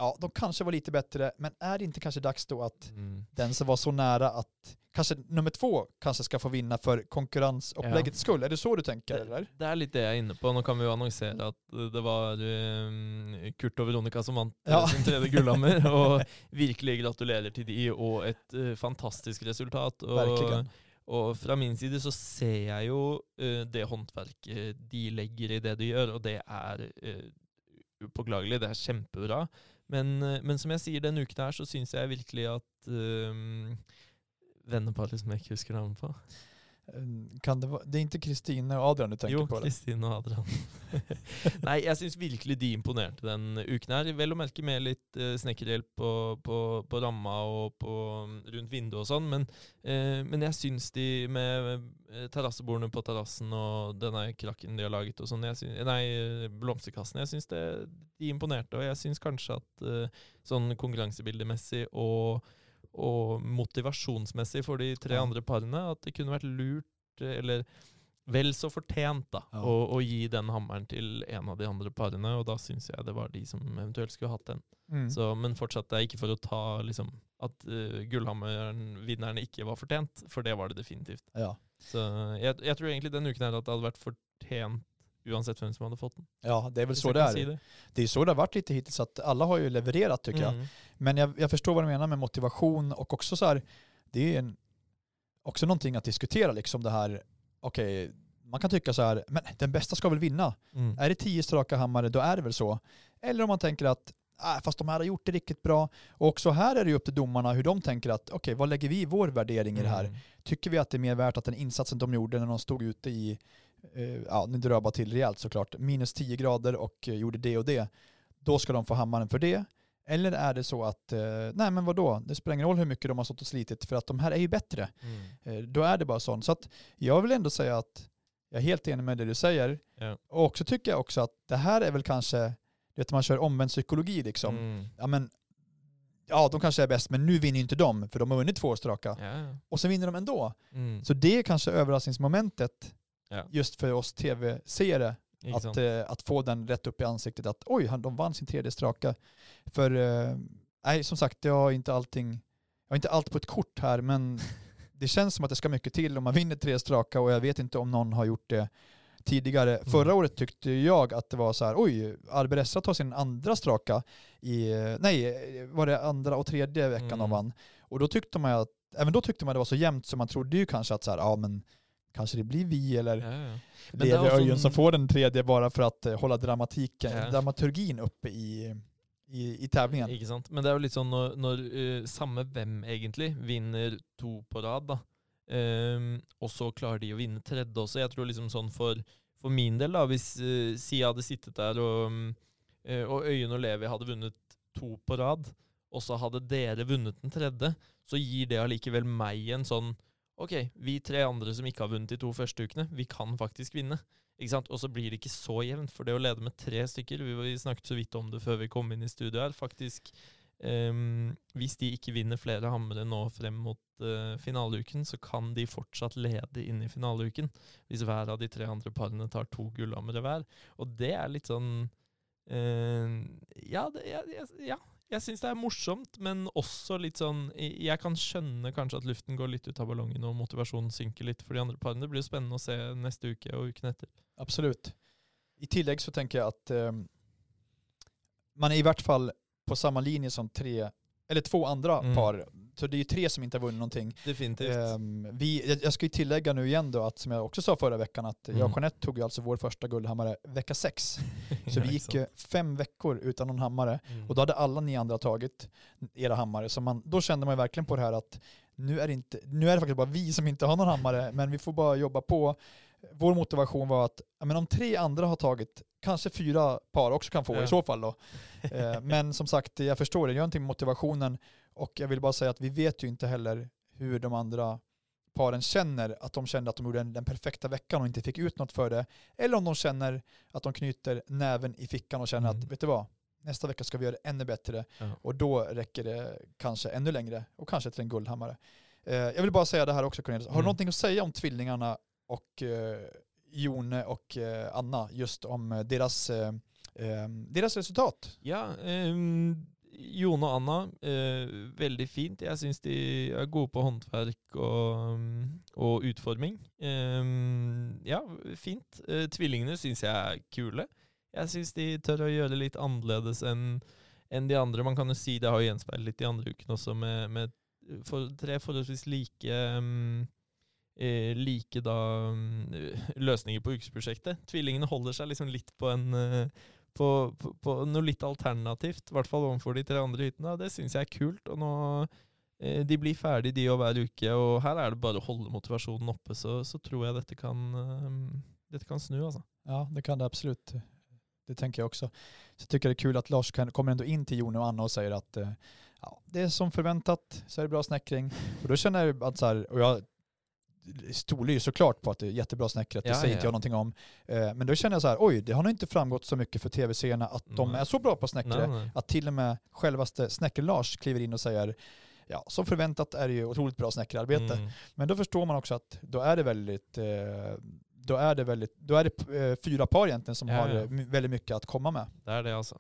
ja, de kanske var lite bättre, men är det inte kanske dags då att Mm. den som var så nära att kanske nummer två kanske ska få vinna för konkurrensuppläggets skull? Är det så du tänker eller? Det, det er litt det jeg er inne på. Nå kan vi jo annonsere at eh, det var eh, Kurt og Veronica som vant eh, Ja. (laughs) sin tredje Gullhammer. (laughs) og virkelig gratulerer til de, og et eh, fantastisk resultat. Verkligen. og fra min side så ser jeg jo eh, det håndverket de legger i det de gjør, og det er uh, upåklagelig. Det er kjempebra. Men, eh, men som jeg sier denne uken her, så syns jeg virkelig at um, ehm, Vennepar som jeg ikke husker navnet på. Eh, Kan det, vara, det är inte Kristina och Adrian du tänker jo, på? eller? Kristin og Adrian. (laughs) Nei, jeg syns virkelig de imponerte den uken her. Vel å merke med litt eh, snekkerhjelp på, på, på ramma og på, mm, rundt vinduet og sånn, men, eh, men jeg syns de med eh, terrassebordene på terrassen og denne krakken de har laget og sånn, nei, eh, blomsterkassen, jeg syns de imponerte, og jeg syns kanskje at eh, sånn konkurransebildemessig og og motivasjonsmessig for de tre andre parene, at det kunne vært lurt, eh, eller vel så fortjent, da, Ja. å, å gi den hammeren til en av de andre parene, og da syns jeg det var de som eventuelt skulle hatt den. Mm. Så, men fortsatt, det er ikke for å ta liksom at uh, Gullhammeren-vinnerne ikke var fortjent, for det var det definitivt. Ja. Så jeg, jeg tror egentlig den uken her at det hadde vært fortjent uansett hvem som hadde fått den. ja, det är väl så det är. det. Är så det har varit lite hittills, att alla har ju levererat tycker jag. Mm. Men jag, jag förstår vad du menar med motivation och också så här, det är en, också någonting att diskutera liksom det här, okej, man kan tycka så här, men den bästa ska väl vinna. Mm. Är det tio straka hammare, då är det väl så. Eller om man tänker att, äh, fast de här har gjort det riktigt bra. Och också här är det ju upp till domarna hur de tänker att, okej, vad lägger vi i vår värdering i det här? Mm. Tycker vi att det är mer värt att den insatsen de gjorde när de stod ute i, ja nu drar jag bara till rejält såklart, minus 10 grader och eh, gjorde det och det, då ska de få hammaren för det. Eller är det så att, eh, nej men vadå, det spelar ingen roll hur mycket de har stått och slitit för att de här är ju bättre. Mm. Eh, då är det bara sånt. Så att jag vill ändå säga att jag är helt enig med det du säger. Ja. Och också tycker jag också att det här är väl kanske, du vet man kör omvänd psykologi liksom. Mm. Ja men, ja de kanske är bäst men nu vinner ju inte de för de har vunnit två straka. Ja. Och så vinner de ändå. Mm. Så det är kanske överraskningsmomentet Ja. just för oss tv-seere. Ikke Att, eh, att få den rätt upp i ansiktet att oj, han- de vann sin tredje straka. För eh, nej, som sagt, jag har inte allting, jag har inte allt på ett kort här, men (laughs) det känns som att det ska mycket till om man vinner tre straka och jag vet inte om någon har gjort det tidigare. Mm. Förra året tyckte jag att det var så här, oj, Arberessa tar sin andra straka i, nej, var det andra och tredje veckan Mm. de vann. Och då tyckte man att, även då tyckte man det var så jämnt så man trodde ju kanske att så här, ja men kanske det blir vi eller Ja, Levi Örjen en- som får den tredje bara för att eh, hålla dramatiken, Ja. dramaturgin uppe i, i, i tävlingen. Ikke sant? Men det er jo litt sånn når, når eh, samme hvem egentlig vinner to på rad, da, ehm, og så klarer de å vinne tredje også. Jeg tror liksom sånn for, for min del, da, hvis uh, Sia hadde sittet der og, eh, og Øyunn og Levi hadde vunnet to på rad, og så hadde dere vunnet den tredje, så gir det allikevel meg en sånn Ok, vi tre andre som ikke har vunnet de to første ukene, vi kan faktisk vinne. Ikke sant? Og så blir det ikke så jevnt, for det å lede med tre stykker Vi, snakket så vidt om det før vi kom inn i studio her. Faktisk, um, hvis de ikke vinner flere hamre nå frem mot uh, finaleuken, så kan de fortsatt lede inn i finaleuken. Hvis hver av de tre andre parene tar to gullhamre hver. Og det er litt sånn Uh, Ja, det, ja, ja. Jeg syns det er morsomt, men også litt sånn Jeg jeg kan skjønne kanskje at luften går litt ut av ballongen og motivasjonen synker litt for de andre parene. Det blir jo spennende å se neste uke og uken etter. Absolut. I tillägg så tänker jag att eh, man är i vart fall på samma linje som tre, eller två andra Mm. par. Så det är ju tre som inte har vunnit någonting. Definitivt. Ehm, vi, jag, jag ska ju tillägga nu igen då att som jag också sa förra veckan att jag Mm. och Jeanette tog ju alltså vår första guldhammare vecka sex. (laughs) Så vi gick ju fem veckor utan någon hammare Mm. och då hade alla ni andra tagit era hammare. Så man, då kände man ju verkligen på det här att nu är, det inte, nu är det faktiskt bara vi som inte har någon hammare men vi får bara jobba på. Vår motivation var att men om tre andra har tagit, kanske fyra par också kan få Ja. i så fall då. (laughs) Eh, men som sagt, jag förstår det, gör någonting med motivationen och jag vill bara säga att vi vet ju inte heller hur de andra paren känner att de kände att de gjorde den, perfekta veckan och inte fick ut något för det. Eller om de känner att de knyter näven i fickan och känner Mm. att, vet du vad, nästa vecka ska vi göra det ännu bättre. Ja. Och då räcker det kanske ännu längre och kanske till en guldhammare. Eh, jag vill bara säga det här också Cornelis, har du Mm. någonting att säga om tvillingarna och eh, Jone och eh, Anna, just om eh, deras, eh, eh, deras resultat? Ja, ehm, Jone og Anna, eh, veldig fint. Jeg syns de er gode på håndverk og, mm, og utforming. Eh, ja, fint. Eh, tvillingene syns jeg er kule. Jeg syns de tør å gjøre litt annerledes enn enn de andre. Man kan jo si det har jo gjenspeilet litt de andre ukene også, med, med for, tre forholdsvis like ehm, mm, eh, like da mm, eh, løsninger på ukesprosjektet. Tvillingene holder seg liksom litt på en eh, på, på, på noe litt alternativt, i hvert fall overfor de tre andre hyttene. Det syns jeg er kult. og nå eh, De blir ferdig de og hver uke, og her er det bare å holde motivasjonen oppe, så, så tror jeg dette kan, eh, dette kan snu, altså. Ja, det kan det absolut. Det tänker jag också. Så jag tycker det är kul att Lars kan, kommer ändå in till Jone och Anna och säger att eh, ja, det är som förväntat, så är det bra snäckring. Och då känner jag att så här, och jag stolar ju såklart på att det är jättebra snäckret, det Ja, säger ja, inte ja. jag någonting om. Eh, men då känner jag så här, oj, det har nog inte framgått så mycket för tv-serierna att de Nej. är så bra på snäckre, att till och med självaste Snäcker-Lars kliver in och säger Ja, som förväntat är det ju otroligt bra snäckerarbete. Mm. Men då förstår man också att då är det väldigt, eh, då är det väldigt, då är det eh, fyra par egentligen som Ja, har ja. väldigt mycket att komma med. Det er det, altså.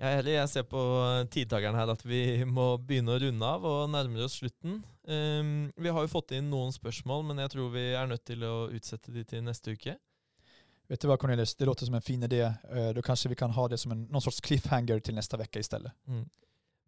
Er enig. Jeg ser på tidtakeren her at vi må begynne å runde av og nærmer oss slutten. Ehm, vi har jo fått inn noen spørsmål, men jeg tror vi er nødt til å utsette de til neste uke. Vet du vad Cornelis, det låter som en fin idé. Eh, Då kanske vi kan ha det som en, någon sorts cliffhanger till nästa vecka istället. Mm.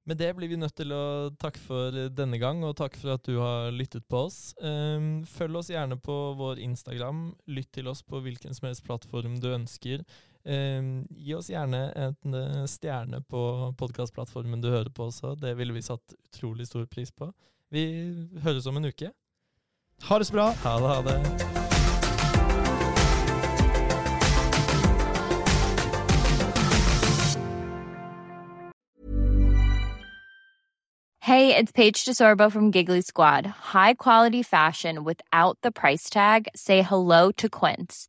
Med det blir vi nødt til å takke for denne gang, og takk for at du har lyttet på oss. Ehm, følg oss gjerne på vår Instagram. Lytt til oss på hvilken som helst plattform du ønsker. Ehm, gi oss gjerne en eh, stjerne på podkastplattformen du hører på også. Det ville vi satt utrolig stor pris på. Vi høres om en uke. Ha det så bra! Ha det, ha det. Hey, it's Paige DeSorbo from Giggly Squad. High quality fashion without the price tag. Say hello to Quince.